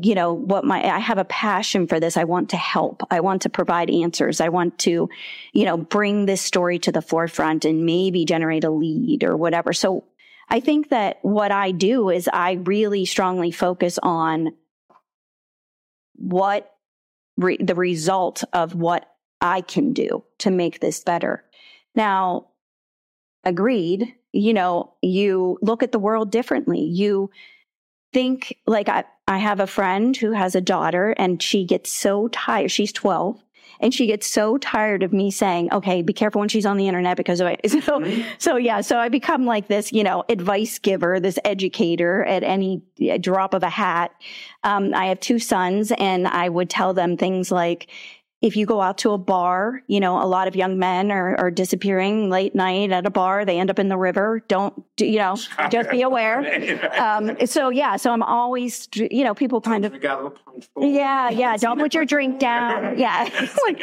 H: you know what my i have a passion for this. I want to help. I want to provide answers. I want to you know bring this story to the forefront and maybe generate a lead or whatever. So i think that what i do is i really strongly focus on what re- the result of what i can do to make this better now agreed you know you look at the world differently you think like I, I have a friend who has a daughter and she gets so tired. She's 12 and she gets so tired of me saying, okay, be careful when she's on the internet because of it. So, so yeah, so I become like this, you know, advice giver, this educator at any drop of a hat. Um, I have two sons and I would tell them things like, if you go out to a bar, you know, a lot of young men are, are disappearing late night at a bar. They end up in the river. Don't, you know, just be aware. Um, so yeah, so I'm always, you know, people kind of, yeah, yeah, don't put your drink down. Yeah.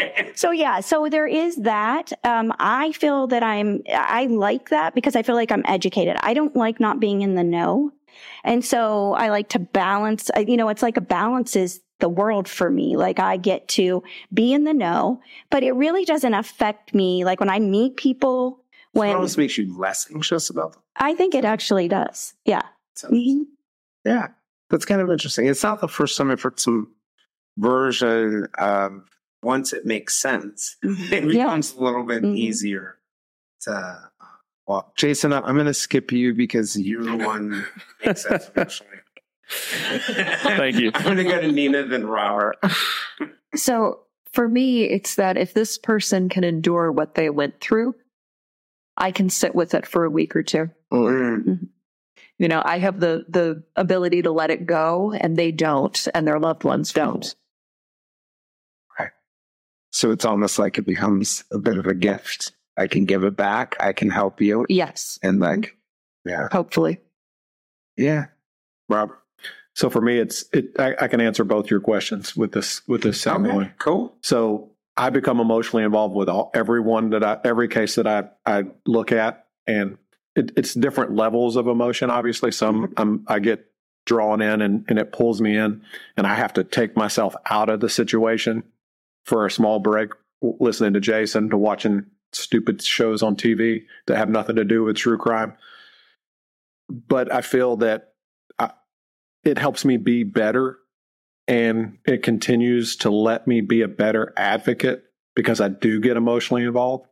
H: so yeah, so there is that. Um, I feel that I'm, I like that because I feel like I'm educated. I don't like not being in the know. And so I like to balance, you know, it's like a balance is the world for me. Like I get to be in the know, but it really doesn't affect me. Like when I meet people, when
C: it almost makes you less anxious about them.
H: I think it actually does. Yeah. Mm-hmm.
C: Yeah. That's kind of interesting. It's not the first time I've heard some version of once it makes sense, mm-hmm. it becomes yeah. a little bit mm-hmm. easier to uh, walk. Jason, I'm going to skip you because you're the one makes sense
F: Thank you.
C: I'm going to go to Nina then Robert.
E: so for me, it's that if this person can endure what they went through, I can sit with it for a week or 2 mm-hmm. You know, I have the the ability to let it go, and they don't, and their loved ones don't.
C: Right. So it's almost like it becomes a bit of a gift. I can give it back. I can help you.
E: Yes.
C: And like, yeah.
E: Hopefully.
C: Yeah. Robert.
A: So for me, it's it. I, I, can answer both your questions with this with this second okay, one.
C: Cool.
A: So I become emotionally involved with all everyone that I every case that I I look at, and it, it's different levels of emotion. Obviously, some mm-hmm. I'm, I get drawn in and and it pulls me in, and I have to take myself out of the situation for a small break, listening to Jason, to watching stupid shows on TV that have nothing to do with true crime. But I feel that it helps me be better and it continues to let me be a better advocate because I do get emotionally involved.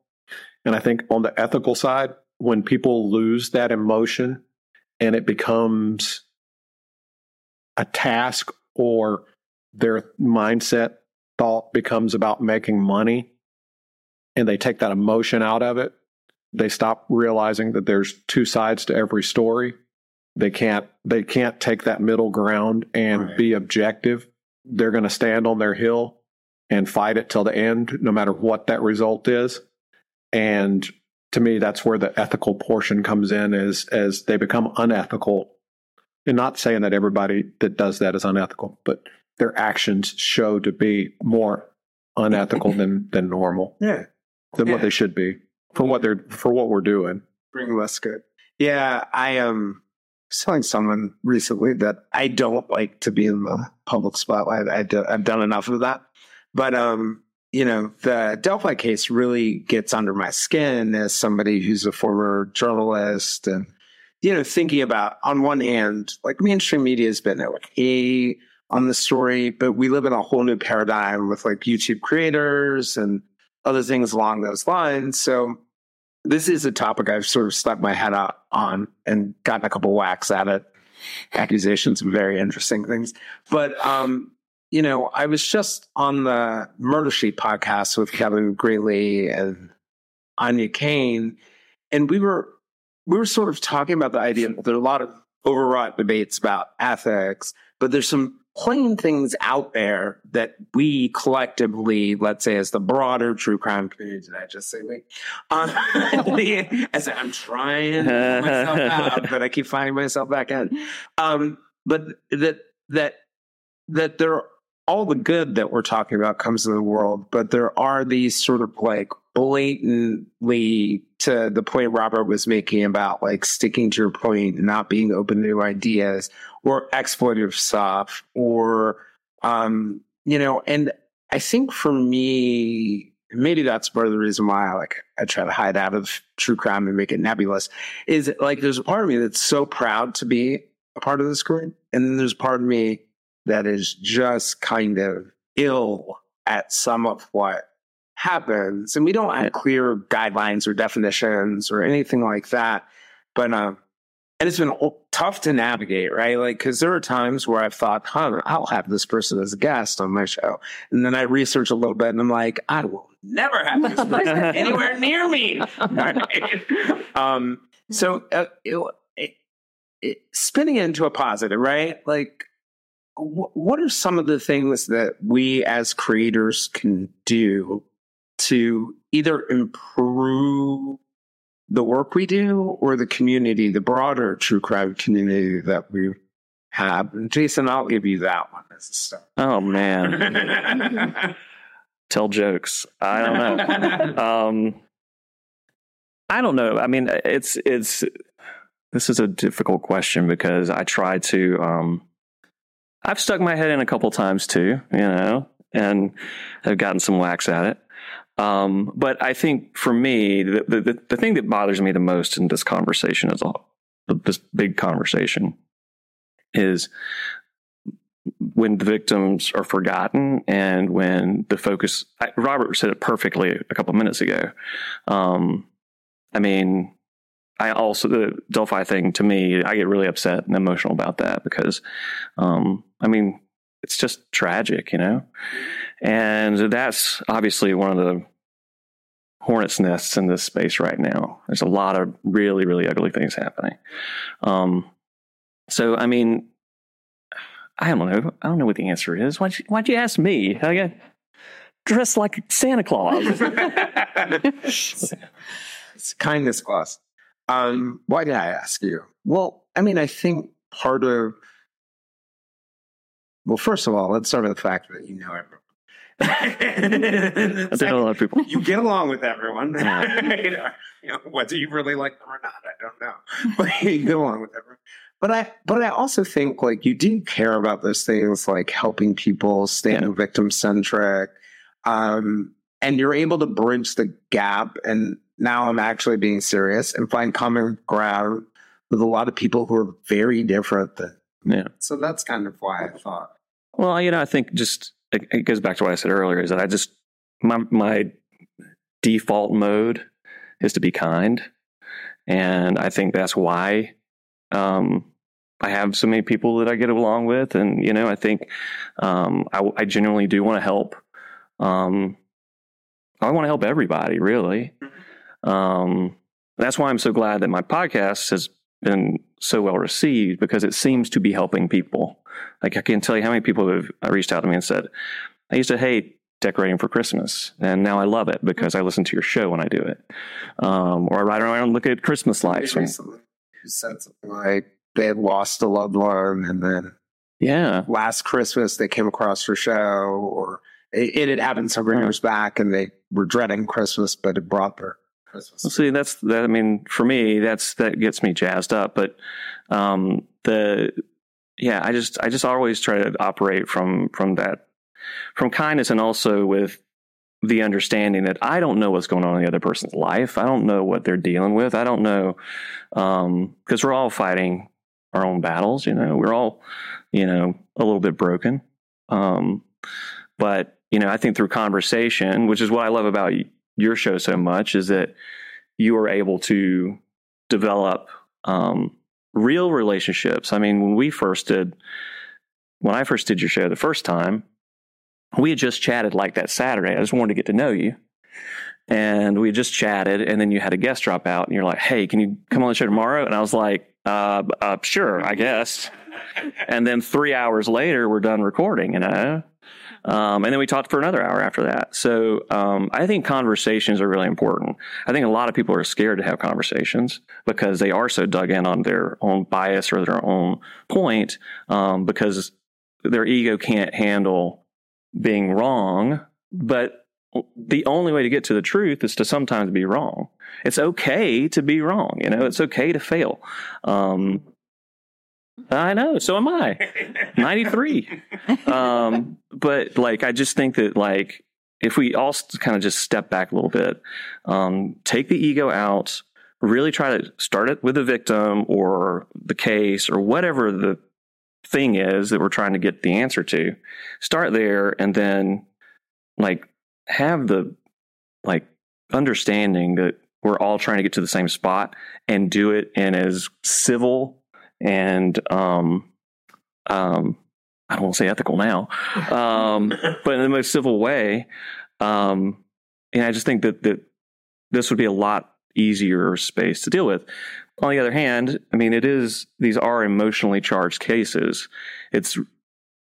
A: And I think on the ethical side, when people lose that emotion and it becomes a task or their mindset thought becomes about making money and they take that emotion out of it, they stop realizing that there's two sides to every story they can't they can't take that middle ground and right. be objective. They're going to stand on their hill and fight it till the end, no matter what that result is. And to me, that's where the ethical portion comes in, is as they become unethical. And not saying that everybody that does that is unethical, but their actions show to be more unethical than than normal.
C: Yeah,
A: than
C: yeah.
A: what they should be for what they're for what we're doing.
C: Bring less good. Yeah, I um telling someone recently that I don't like to be in the public spotlight. I I've done enough of that. But, um, you know, the Delphi case really gets under my skin as somebody who's a former journalist and, you know, thinking about on one hand, like mainstream media has been okay on the story, but we live in a whole new paradigm with like YouTube creators and other things along those lines. So this is a topic I've sort of stuck my head out on and gotten a couple whacks at it. Accusations of very interesting things. But um, you know, I was just on the Murder Sheet podcast with Kevin Greenlee and Áine Cain, and we were we were sort of talking about the idea that there are a lot of overwrought debates about ethics, but there's some putting things out there that we collectively, let's say, as the broader true crime community, did I just say we? Um, as I'm trying myself out, but I keep finding myself back in. Um, but that that that there all the good that we're talking about comes in the world, but there are these sort of like blatantly to the point Robert was making about like sticking to your point and not being open to new ideas or exploitative stuff or um you know and I think for me maybe that's part of the reason why I like I try to hide out of true crime and make it nebulous is like there's a part of me that's so proud to be a part of this group and then there's part of me that is just kind of ill at some of what happens. And we don't have clear guidelines or definitions or anything like that. But, um, and it's been tough to navigate, right? Like, cause there are times where I've thought, huh, I'll have this person as a guest on my show. And then I research a little bit and I'm like, I will never have this person anywhere near me. um, so, uh, it, it, it, spinning it into a positive, right? Like, what are some of the things that we as creators can do to either improve the work we do or the community, the broader true crime community that we have? And Jason, I'll give you that one as a start.
F: Oh man. Tell jokes. I don't know. um, I don't know. I mean, it's it's this is a difficult question because I try to um, I've stuck my head in a couple times too, you know, and I've gotten some whacks at it. Um, but I think for me, the, the, the thing that bothers me the most in this conversation is all this big conversation is when the victims are forgotten and when the focus, Robert said it perfectly a couple minutes ago. Um, I mean, I also the Delphi thing to me, I get really upset and emotional about that because, um, I mean, it's just tragic, you know, and that's obviously one of the hornet's nests in this space right now. There's a lot of really, really ugly things happening. Um, so, I mean, I don't know. I don't know what the answer is. Why'd you, why'd you ask me? I got dressed like Santa Claus.
C: it's kindness clause. Um, why did I ask you? Well, I mean, I think part of well, first of all, let's start with the fact that you know everyone.
F: I think a lot of people.
C: You get along with everyone. you, know, you know, whether you really like them or not, I don't know. But you get along with everyone. But I, but I also think like you do care about those things, like helping people, staying yeah. victim centric, um, and you're able to bridge the gap. And now I'm actually being serious and find common ground with a lot of people who are very different than.
F: Yeah.
C: So that's kind of why I thought.
F: Well, you know, I think just it, it goes back to what I said earlier is that I just my my default mode is to be kind, and I think that's why um, I have so many people that I get along with, and you know, I think um, I, I genuinely do want to help. Um, I want to help everybody, really. Um, that's why I'm so glad that my podcast has been so well received because it seems to be helping people. Like I can't tell you how many people have reached out to me and said, I used to hate decorating for Christmas, and now I love it because I listen to your show when I do it. Um, or I ride around and look at Christmas lights.
C: Recently, said something like they had lost a loved one, and then
F: yeah,
C: last Christmas they came across your show, or it, it had happened several years back, and they were dreading Christmas, but it brought their Christmas.
F: Well, see, that's that. I mean, for me, that's that gets me jazzed up. But um, the yeah, I just I just always try to operate from from that from kindness and also with the understanding that I don't know what's going on in the other person's life. I don't know what they're dealing with. I don't know because um, we're all fighting our own battles. You know, we're all you know a little bit broken. Um, but you know, I think through conversation, which is what I love about your show so much is that you are able to develop um, real relationships. I mean, when we first did, when I first did your show the first time, we had just chatted like that Saturday. I just wanted to get to know you. And we just chatted, and then you had a guest drop out, and you're like, "Hey, can you come on the show tomorrow?" And I was like, uh, uh, "Sure, I guess." and then three hours later, we're done recording, you know? Um, and then we talked for another hour after that. So um, I think conversations are really important. I think a lot of people are scared to have conversations because they are so dug in on their own bias or their own point um, because their ego can't handle being wrong. But the only way to get to the truth is to sometimes be wrong. It's okay to be wrong. You know, it's okay to fail. Um, I know. So am I. 93. Um, but like, I just think that like, if we all kind of just step back a little bit, um, take the ego out, really try to start it with the victim or the case or whatever the thing is that we're trying to get the answer to, start there and then like have the like understanding that we're all trying to get to the same spot and do it in as civil and um, um, I don't want to say ethical now, um, but in the most civil way. Um, and I just think that that this would be a lot easier space to deal with. On the other hand, I mean, it is these are emotionally charged cases. It's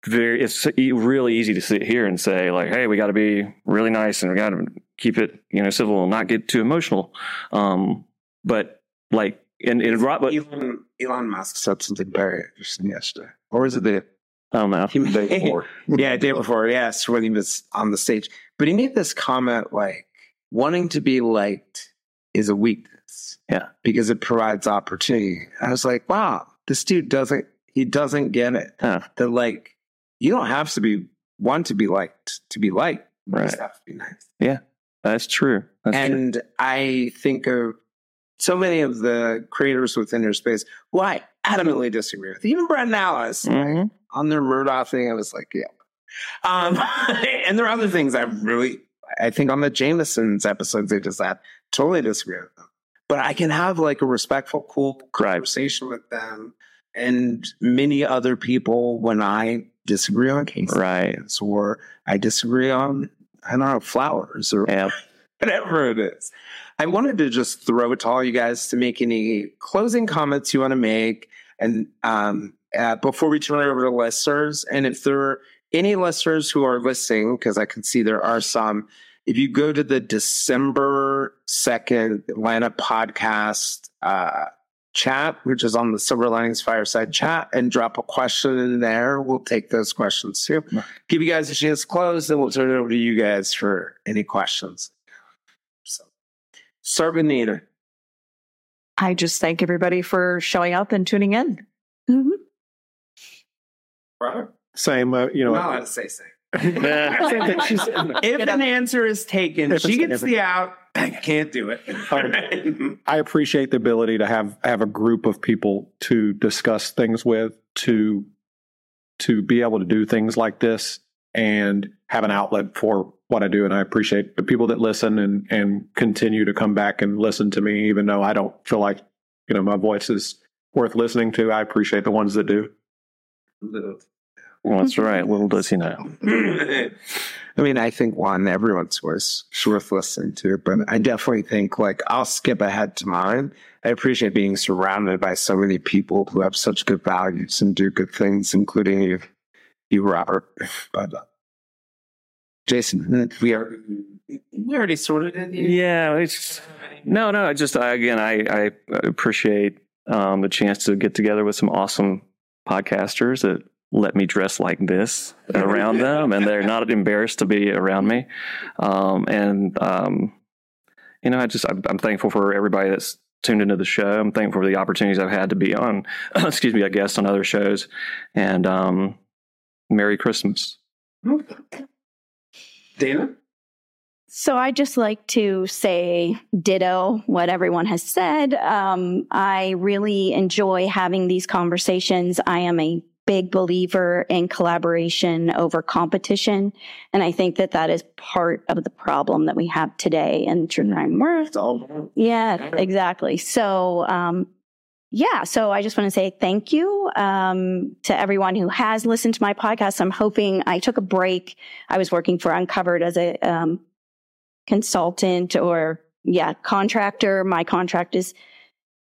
F: very it's really easy to sit here and say like, hey, we got to be really nice and we got to keep it you know civil and not get too emotional. Um, but like and, and
C: but, Elon, Elon Musk said something very interesting yesterday. Or was it the
F: I don't know.
C: He, day before. yeah, day before. Yes, when he was on the stage. But he made this comment like wanting to be liked is a weakness.
F: Yeah.
C: Because it provides opportunity. I was like, wow, this dude doesn't he doesn't get it.
F: Huh.
C: That like you don't have to be want to be liked to be liked. You
F: right.
C: just have to be nice.
F: Yeah. That's true. That's
C: and
F: true.
C: I think of so many of the creators within your space who I adamantly disagree with. Even Brent Alice
F: mm-hmm.
C: on their Murdoch thing, I was like, yeah. Um, and there are other things I really, I think on the Jameson's episodes they just had, totally disagree with them. But I can have like a respectful, cool conversation right. with them and many other people when I disagree on cases
F: right.
C: or I disagree on, I don't know, flowers or
F: yeah.
C: whatever it is. I wanted to just throw it to all you guys to make any closing comments you want to make. And um, uh, before we turn it over to listeners, and if there are any listeners who are listening, because I can see there are some, if you go to the December 2nd Atlanta podcast uh, chat, which is on the Silver Linings Fireside chat, and drop a question in there, we'll take those questions too. Give you guys a chance to close, then we'll turn it over to you guys for any questions. Start with Nina.
E: I just thank everybody for showing up and tuning in.
H: Mm-hmm.
C: Robert?
A: Same, uh, you know.
C: I'm not allowed to say same. if an answer is taken, she gets the out. I can't do it.
A: I appreciate the ability to have have a group of people to discuss things with, to to be able to do things like this and have an outlet for what I do. And I appreciate the people that listen and, and continue to come back and listen to me, even though I don't feel like, you know, my voice is worth listening to. I appreciate the ones that do.
F: Well, that's right. Little does he know.
C: I mean, I think one, everyone's voice is worth listening to, but I definitely think like I'll skip ahead to mine. I appreciate being surrounded by so many people who have such good values and do good things, including you, you Robert. But uh, Jason, we are we already sorted it.
F: Yeah, it's no, no. I just I, again, I, I appreciate um, the chance to get together with some awesome podcasters that let me dress like this around them, and they're not embarrassed to be around me. Um, and um, you know, I just I'm, I'm thankful for everybody that's tuned into the show. I'm thankful for the opportunities I've had to be on, excuse me, a guest on other shows. And um, Merry Christmas.
C: Dana?
H: So I just like to say ditto what everyone has said. Um, I really enjoy having these conversations. I am a big believer in collaboration over competition. And I think that that is part of the problem that we have today in true crime world. Yeah, exactly. So, um, yeah, so I just want to say thank you um, to everyone who has listened to my podcast. I'm hoping I took a break. I was working for Uncovered as a um, consultant or yeah contractor. My contract is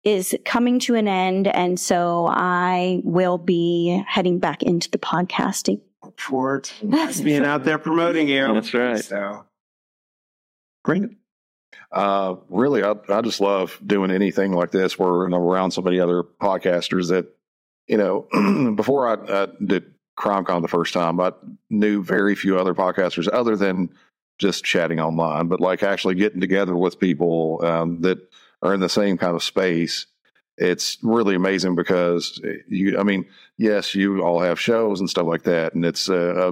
H: is coming to an end. And so I will be heading back into the podcasting.
C: Forward being out there promoting you.
F: That's right.
C: So
G: Great. Uh, really, I, I just love doing anything like this where I'm around so many other podcasters that, you know, before I, I did CrimeCon the first time, I knew very few other podcasters other than just chatting online, but like actually getting together with people um, that are in the same kind of space. It's really amazing because you, I mean, yes, you all have shows and stuff like that, and it's uh,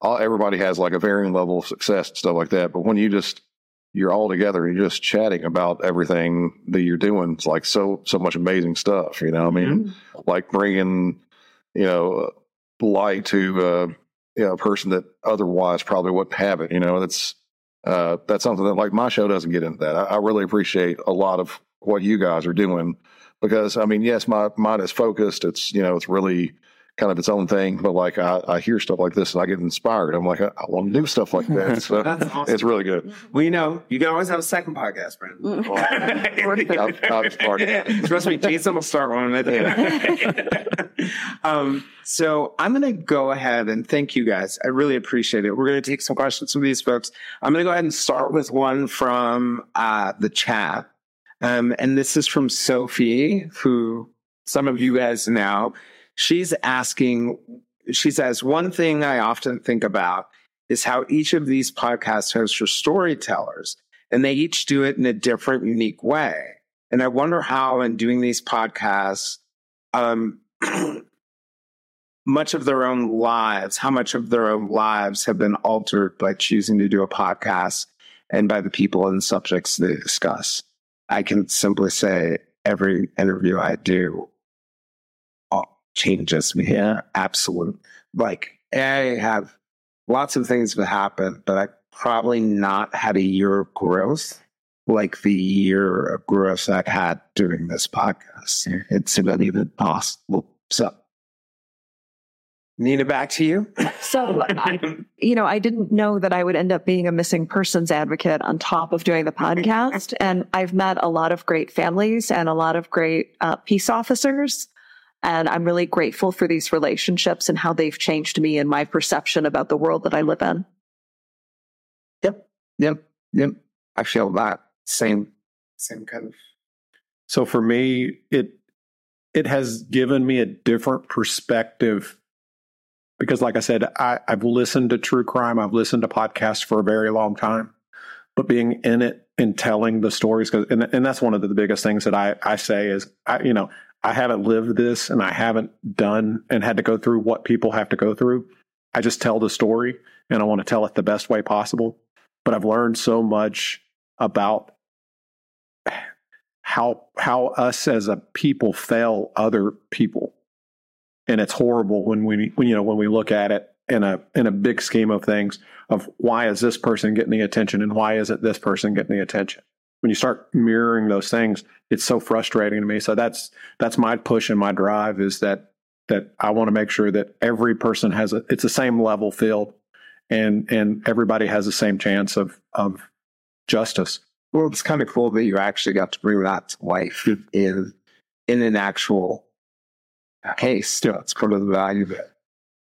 G: all, everybody has like a varying level of success and stuff like that. But when you just you're all together and you're just chatting about everything that you're doing. It's like so so much amazing stuff. You know, I mean, mm-hmm. like bringing you know light to uh, you know, a person that otherwise probably wouldn't have it. You know, that's uh, that's something that like my show doesn't get into that. I, I really appreciate a lot of what you guys are doing because I mean, yes, my mind is focused. It's you know, it's really kind of its own thing. But like I, I hear stuff like this and I get inspired. I'm like, I, I want to do stuff like that. So awesome. it's really good.
C: Well, you know, you can always have a second podcast, Brandon.
G: Well,
C: Trust me, Jason will start one with um, so I'm going to go ahead and thank you guys. I really appreciate it. We're going to take some questions from these folks. I'm going to go ahead and start with one from uh, the chat. Um, and this is from Sophie, who some of you guys know she's asking, she says, one thing I often think about is how each of these podcast hosts are storytellers and they each do it in a different, unique way. And I wonder how, in doing these podcasts, um, much of their own lives, how much of their own lives have been altered by choosing to do a podcast and by the people and subjects they discuss. I can simply say every interview I do changes me. Yeah, absolute. Like I have lots of things that happen, but I probably not had a year of growth like the year of growth I had during this podcast. It's not even possible. So Nina, back to you.
E: So, I, you know, I didn't know that I would end up being a missing persons advocate on top of doing the podcast. And I've met a lot of great families and a lot of great uh, peace officers and I'm really grateful for these relationships and how they've changed me and my perception about the world that I live in.
C: Yep. Yep. Yep. I feel that same, same kind of.
A: So for me, it, it has given me a different perspective because like I said, I, I've listened to true crime. I've listened to podcasts for a very long time, but being in it and telling the stories, cause, and, and that's one of the biggest things that I, I say is, I, you know, I haven't lived this and I haven't done and had to go through what people have to go through. I just tell the story and I want to tell it the best way possible. But I've learned so much about how how us as a people fail other people. And it's horrible when we when you know when we look at it in a in a big scheme of things of why is this person getting the attention and why isn't this person getting the attention when you start mirroring those things, it's so frustrating to me. So that's that's my push and my drive is that that I want to make sure that every person has a it's the same level field and and everybody has the same chance of of justice.
C: Well, it's kind of cool that you actually got to bring that to life in in an actual case. Yeah, it's part of the value that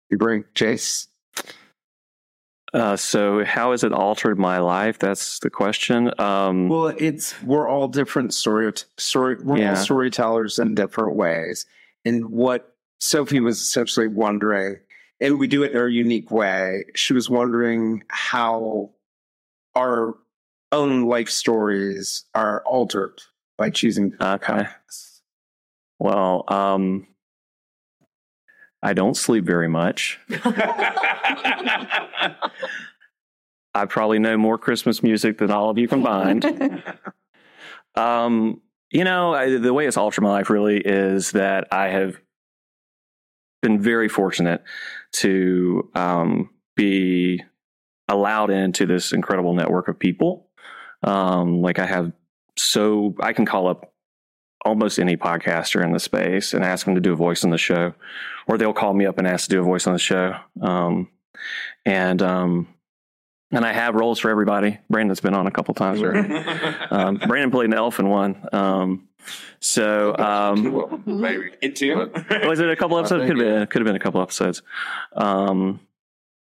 C: you bring, Chase.
F: Uh, so how has it altered my life? That's the question. Um,
C: well, it's we're all different story story. We're yeah. all storytellers in different ways. And what Sophie was essentially wondering, and we do it in our unique way. She was wondering how our own life stories are altered by choosing.
F: Okay. Well, um, I don't sleep very much. I probably know more Christmas music than all of you combined. um, you know, I, the way it's altered my life really is that I have been very fortunate to um, be allowed into this incredible network of people. Um, like I have so I can call up almost any podcaster in the space and ask them to do a voice on the show, or they'll call me up and ask to do a voice on the show. Um, and um, and I have roles for everybody. Brandon's been on a couple times. um, Brandon played an elf in one. Um, So, um,
C: maybe two.
F: was it a couple episodes? Could have been. Could have been a couple episodes. Um,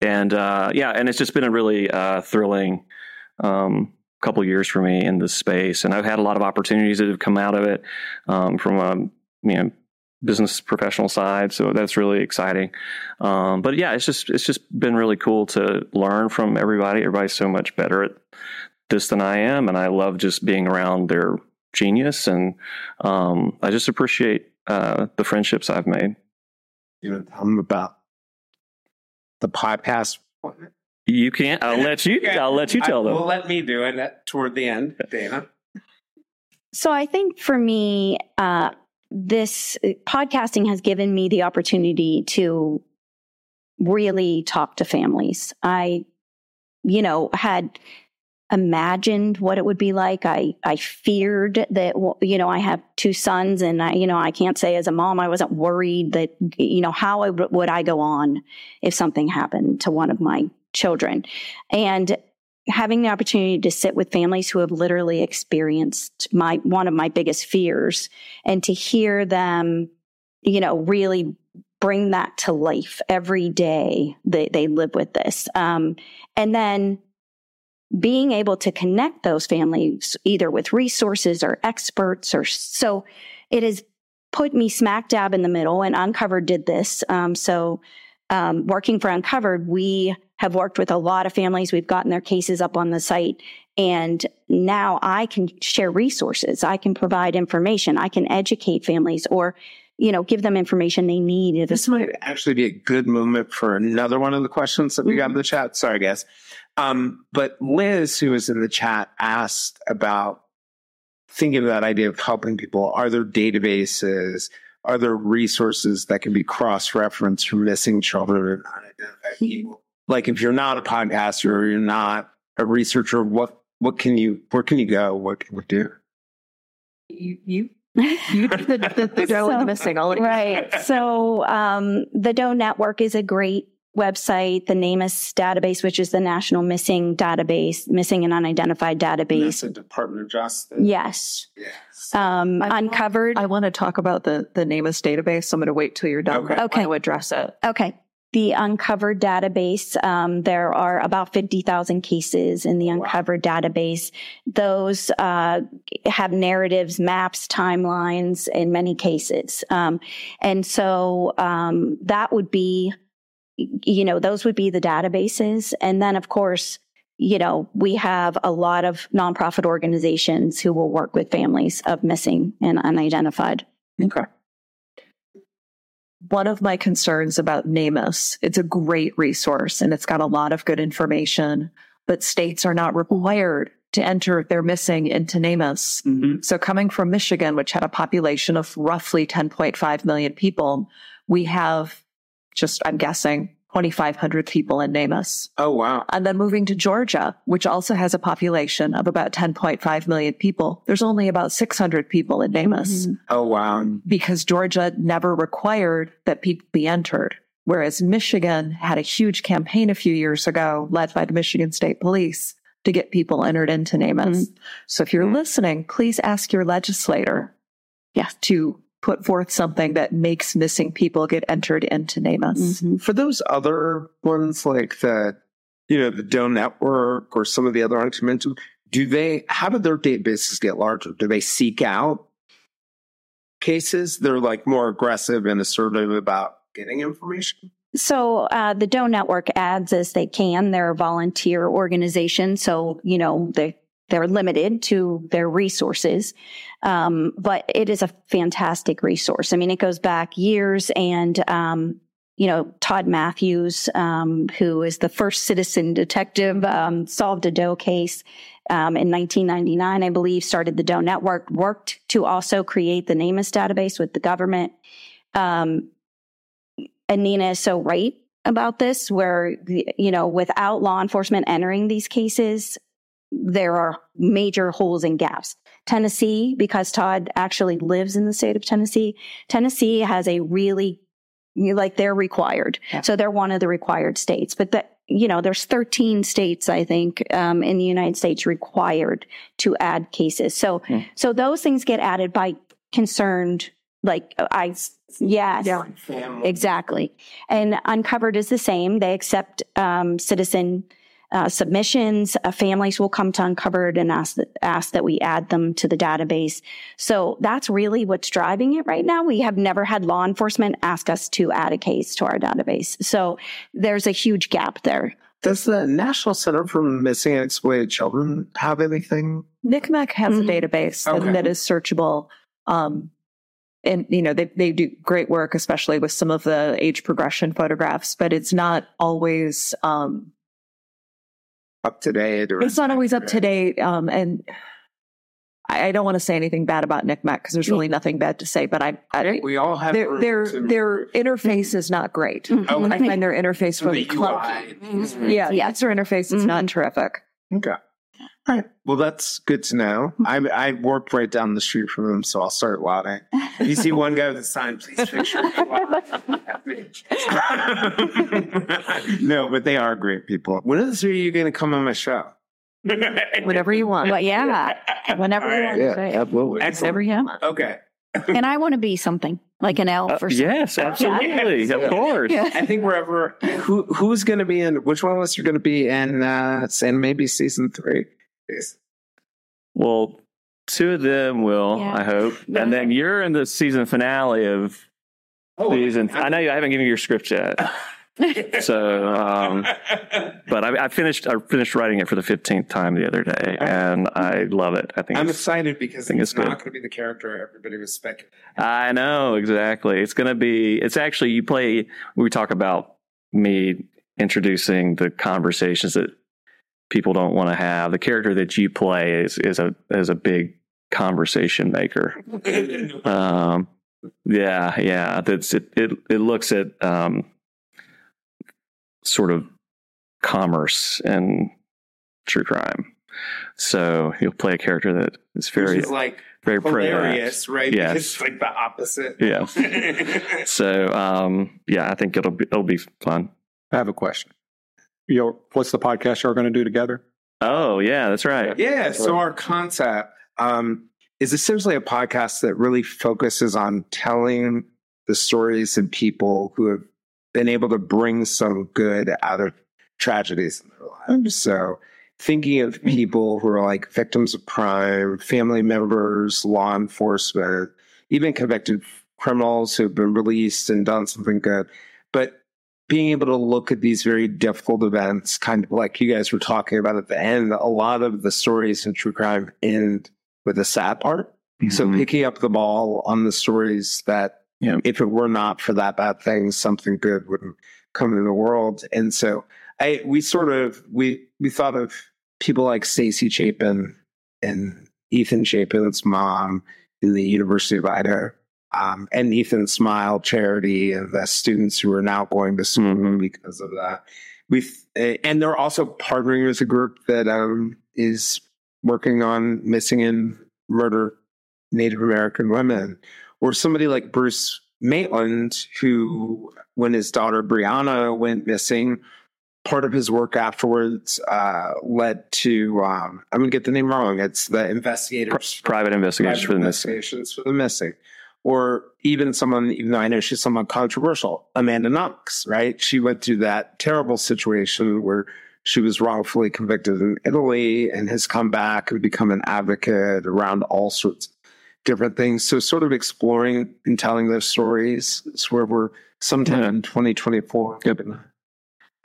F: and uh, yeah, and it's just been a really uh, thrilling um, couple years for me in this space, and I've had a lot of opportunities that have come out of it um, from a you know business professional side. So that's really exciting. Um, but yeah, it's just it's just been really cool to learn from everybody. Everybody's so much better at this than I am, and I love just being around their genius, and um, I just appreciate uh, the friendships I've made.
C: You know, tell them about the podcast.
F: You can't. I'll let you. I'll let you tell
C: I,
F: them.
C: Well, let me do it at, toward the end, Dana.
H: So I think for me, uh, this uh, podcasting has given me the opportunity to really talk to families. I, you know, had imagined what it would be like. I, I feared that, you know, I have two sons and I, you know, I can't say as a mom, I wasn't worried that, you know, how I, would I go on if something happened to one of my children? And having the opportunity to sit with families who have literally experienced my, one of my biggest fears and to hear them, you know, really bring that to life every day they, they live with this. Um, and then being able to connect those families either with resources or experts or so it has put me smack dab in the middle and uncovered did this um, so um, working for uncovered we have worked with a lot of families. We've gotten their cases up on the site. And now i can share resources. I can provide information. I can educate families or you know give them information they need.
C: This might actually be a good moment for another one of the questions that we got in the chat. Sorry guys. Um, but Liz, who was in the chat, asked about thinking of that idea of helping people. Are there databases? Are there resources that can be cross referenced for missing children? And unidentified people? Like if you're not a podcaster or you're not a researcher, what what can you where can you go? What can we do?
E: You you you the, the, the Doe so, missing all
H: right. So um, the Doe Network is a great website, the NamUs database, which is the National Missing Database, Missing and Unidentified Database.
C: That's the Department of Justice.
H: Yes. Yes. Um, I uncovered.
E: I want to talk about the the NamUs database. So I'm going to wait till you're done.
H: Okay. okay.
E: to address it.
H: Okay. The uncovered database, um, there are about 50,000 cases in the uncovered wow. database. Those uh, have narratives, maps, timelines in many cases. Um, and so um, that would be you know, those would be the databases. And then, of course, you know, we have a lot of nonprofit organizations who will work with families of missing and unidentified.
C: Okay.
E: One of my concerns about NamUs, it's a great resource and it's got a lot of good information, but states are not required to enter their missing into NamUs. Mm-hmm. So coming from Michigan, which had a population of roughly 10.5 million people, we have just, I'm guessing, 2,500 people in NamUs.
C: Oh, wow.
E: And then moving to Georgia, which also has a population of about 10.5 million people, there's only about 600 people in NamUs.
C: Mm-hmm. Oh, wow.
E: Because Georgia never required that people be entered. Whereas Michigan had a huge campaign a few years ago, led by the Michigan State Police, to get people entered into NamUs. Mm-hmm. So if you're mm-hmm. listening, please ask your legislator yeah, to put forth something that makes missing people get entered into NamUs. Mm-hmm.
C: For those other ones, like the, you know, the Doe Network or some of the other ones you mentioned, do they, how do their databases get larger? Do they seek out cases? They're like more aggressive and assertive about getting information?
H: So uh, the Doe Network adds as they can. They're a volunteer organization, so you know they they're limited to their resources. Um, but it is a fantastic resource. I mean, it goes back years and, um, you know, Todd Matthews, um, who is the first citizen detective, um, solved a Doe case um, in 1999, I believe, started the Doe Network, worked to also create the NamUs database with the government. Um, and Nina is so right about this, where, you know, without law enforcement entering these cases, there are major holes and gaps. Tennessee, because Todd actually lives in the state of Tennessee, Tennessee has a really like they're required. Yeah. So they're one of the required states. But that you know, there's 13 states, I think, um, in the United States required to add cases. So, mm. so those things get added by concerned like I, yes,
C: Yeah.
H: Exactly. And Uncovered is the same. They accept um, citizen uh, submissions. Uh, families will come to Uncovered and ask that, ask that we add them to the database. So that's really what's driving it right now. We have never had law enforcement ask us to add a case to our database. So there's a huge gap there.
C: Does the National Center for Missing and Exploited Children have anything?
E: NCMEC has
H: Mhm.
E: a database
C: Okay.
E: that, that is searchable. Um, and you know they they do great work, especially with some of the age progression photographs. But it's not always um,
C: Up to date? Or
E: it's not always up to date. Um, and I, I don't want to say anything bad about NCMEC because there's really nothing bad to say. But I, I
C: We all have
E: their their
C: to-
E: their interface is not great. I find their interface
C: the
E: really
C: UI.
E: clunky. Yeah,
H: Yeah.
E: user interface is
H: Mhm.
E: not terrific.
C: Okay. All right. Well, that's good to know. Mm-hmm. I I worked right down the street from them, so I'll start lauding. If you see one guy with a sign, please picture. no, but they are great people. When is you going to come on my show?
E: Whatever you want.
H: But yeah, whenever you want
G: Yeah, absolutely.
H: Whenever you want.
C: Okay.
H: And I want to be something like an elf
F: Uh,
H: something.
F: yes, absolutely, of course.
H: Yeah.
C: I think wherever who who's going to be in which one of us are going to be in uh and maybe season three. Yes.
F: Well, two of them will,
H: Yeah.
F: I hope, and then you're in the season finale of season. I know you I haven't given you your script yet, so um, but I, I finished. I finished writing it for the fifteenth time the other day, and I love it. I think
C: I'm
F: it's,
C: excited because
F: think
C: it's,
F: it's
C: not going to be the character everybody was speculating.
F: I know exactly. It's going to be. It's actually you play. We talk about me introducing the conversations that people don't want to have. The character that you play is is a is a big conversation maker. Um, yeah, yeah. That's it. It it looks at um, sort of commerce and true crime. So you'll play a character that is very
C: is like
F: very pro that.
C: right?
F: Yes.
C: Because it's like the opposite.
F: Yeah. So um, yeah, I think it'll be it'll be fun.
A: I have a question. You know, what's the podcast you're going to do together?
F: Oh yeah, that's right.
C: Yeah. So our concept um, is essentially a podcast that really focuses on telling the stories of people who have been able to bring some good out of tragedies in their lives. So thinking of people who are like victims of crime, family members, law enforcement, even convicted criminals who have been released and done something good, but being able to look at these very difficult events, kind of like you guys were talking about at the end, a lot of the stories in true crime end with a sad part. So
F: Mhm.
C: picking up the ball on the stories that
F: Yeah.
C: if it were not for that bad thing, something good wouldn't come into the world. And so I we sort of we we thought of people like Stacy Chapin and Ethan Chapin's mom in the University of Idaho. Um, and Ethan Smile Charity and the students who are now going to school
F: Mhm.
C: because of that. We've and they're also partnering with a group that um, is working on missing and murder Native American women, or somebody like Bruce Maitland, who, when his daughter Brianna went missing, part of his work afterwards uh, led to um, I'm going to get the name wrong. It's the investigators
F: Private investigators for the missing.
C: investigations for the missing. Or even someone, even though I know she's somewhat controversial, Amanda Knox, right? She went through that terrible situation where she was wrongfully convicted in Italy and has come back and become an advocate around all sorts of different things. So sort of exploring and telling those stories is where we're sometime
F: Yeah.
C: in 2024.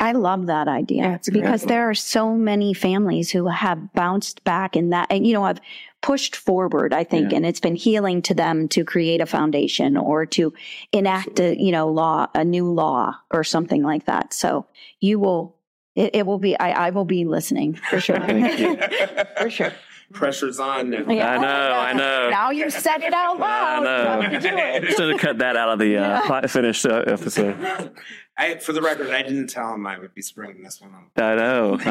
H: I love that idea
C: Yeah, it's great
H: because there are so many families who have bounced back in that, and you know, have pushed forward. I think,
F: Yeah.
H: and it's been healing to them to create a foundation or to enact a you know law, a new law or something like that. So you will, it, it will be. I, I will be listening for sure. for sure.
C: Pressure's on now.
H: Yeah.
F: I know, I know.
H: Now you said it out
F: I
H: loud. You have do
F: know.
H: it.
F: Should have cut that out of the uh, fi- finished uh, episode.
C: I, for the record, I didn't tell him I would be springing this one on.
F: I know.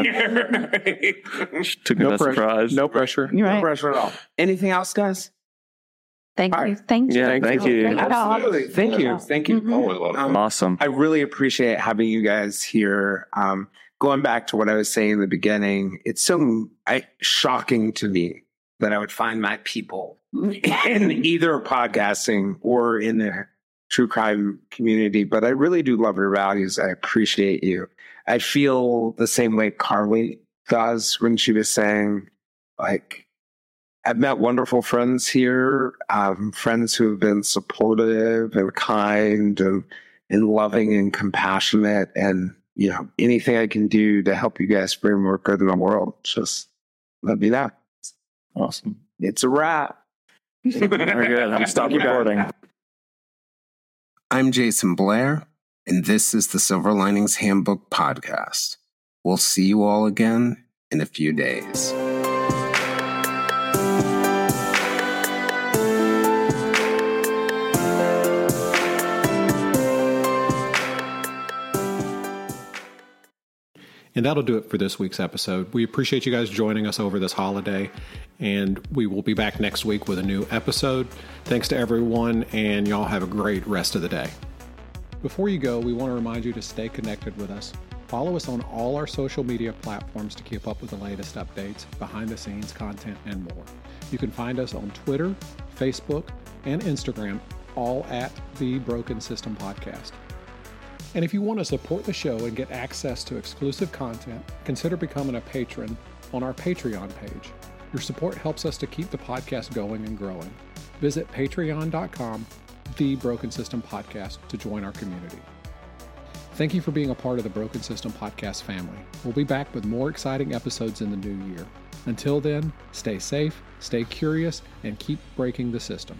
F: That
C: no
F: took me
A: pressure.
F: surprise.
A: No pressure.
H: You're right.
C: pressure at all. Anything else, guys?
H: Thank
C: All
H: you.
C: right.
H: Thank you.
F: Yeah, thank you.
H: Great job.
C: Absolutely. Thank you. Thank you.
H: Mhm.
G: Always love.
C: Um,
F: Awesome.
C: I really appreciate having you guys here. Um, going back to what I was saying in the beginning, it's so I, shocking to me that I would find my people in either podcasting or in the true crime community. But I really do love your values. I appreciate you. I feel the same way Carly does when she was saying, like, I've met wonderful friends here, um, friends who have been supportive and kind and, and loving and compassionate. And, you know, anything I can do to help you guys bring more good in the world, just let me know.
F: Awesome.
C: It's a wrap.
F: Very good. I'm stopping recording.
I: I'm Jason Blair, and this is the Silver Linings Handbook Podcast. We'll see you all again in a few days.
A: And that'll do it for this week's episode. We appreciate you guys joining us over this holiday, and we will be back next week with a new episode. Thanks to everyone, and y'all have a great rest of the day. Before you go, we want to remind you to stay connected with us. Follow us on all our social media platforms to keep up with the latest updates, behind the scenes content, and more. You can find us on Twitter, Facebook, and Instagram, all at the Broken System Podcast. And if you want to support the show and get access to exclusive content, consider becoming a patron on our Patreon page. Your support helps us to keep the podcast going and growing. Visit patreon.com, the Broken System Podcast, to join our community. Thank you for being a part of the Broken System Podcast family. We'll be back with more exciting episodes in the new year. Until then, stay safe, stay curious, and keep breaking the system.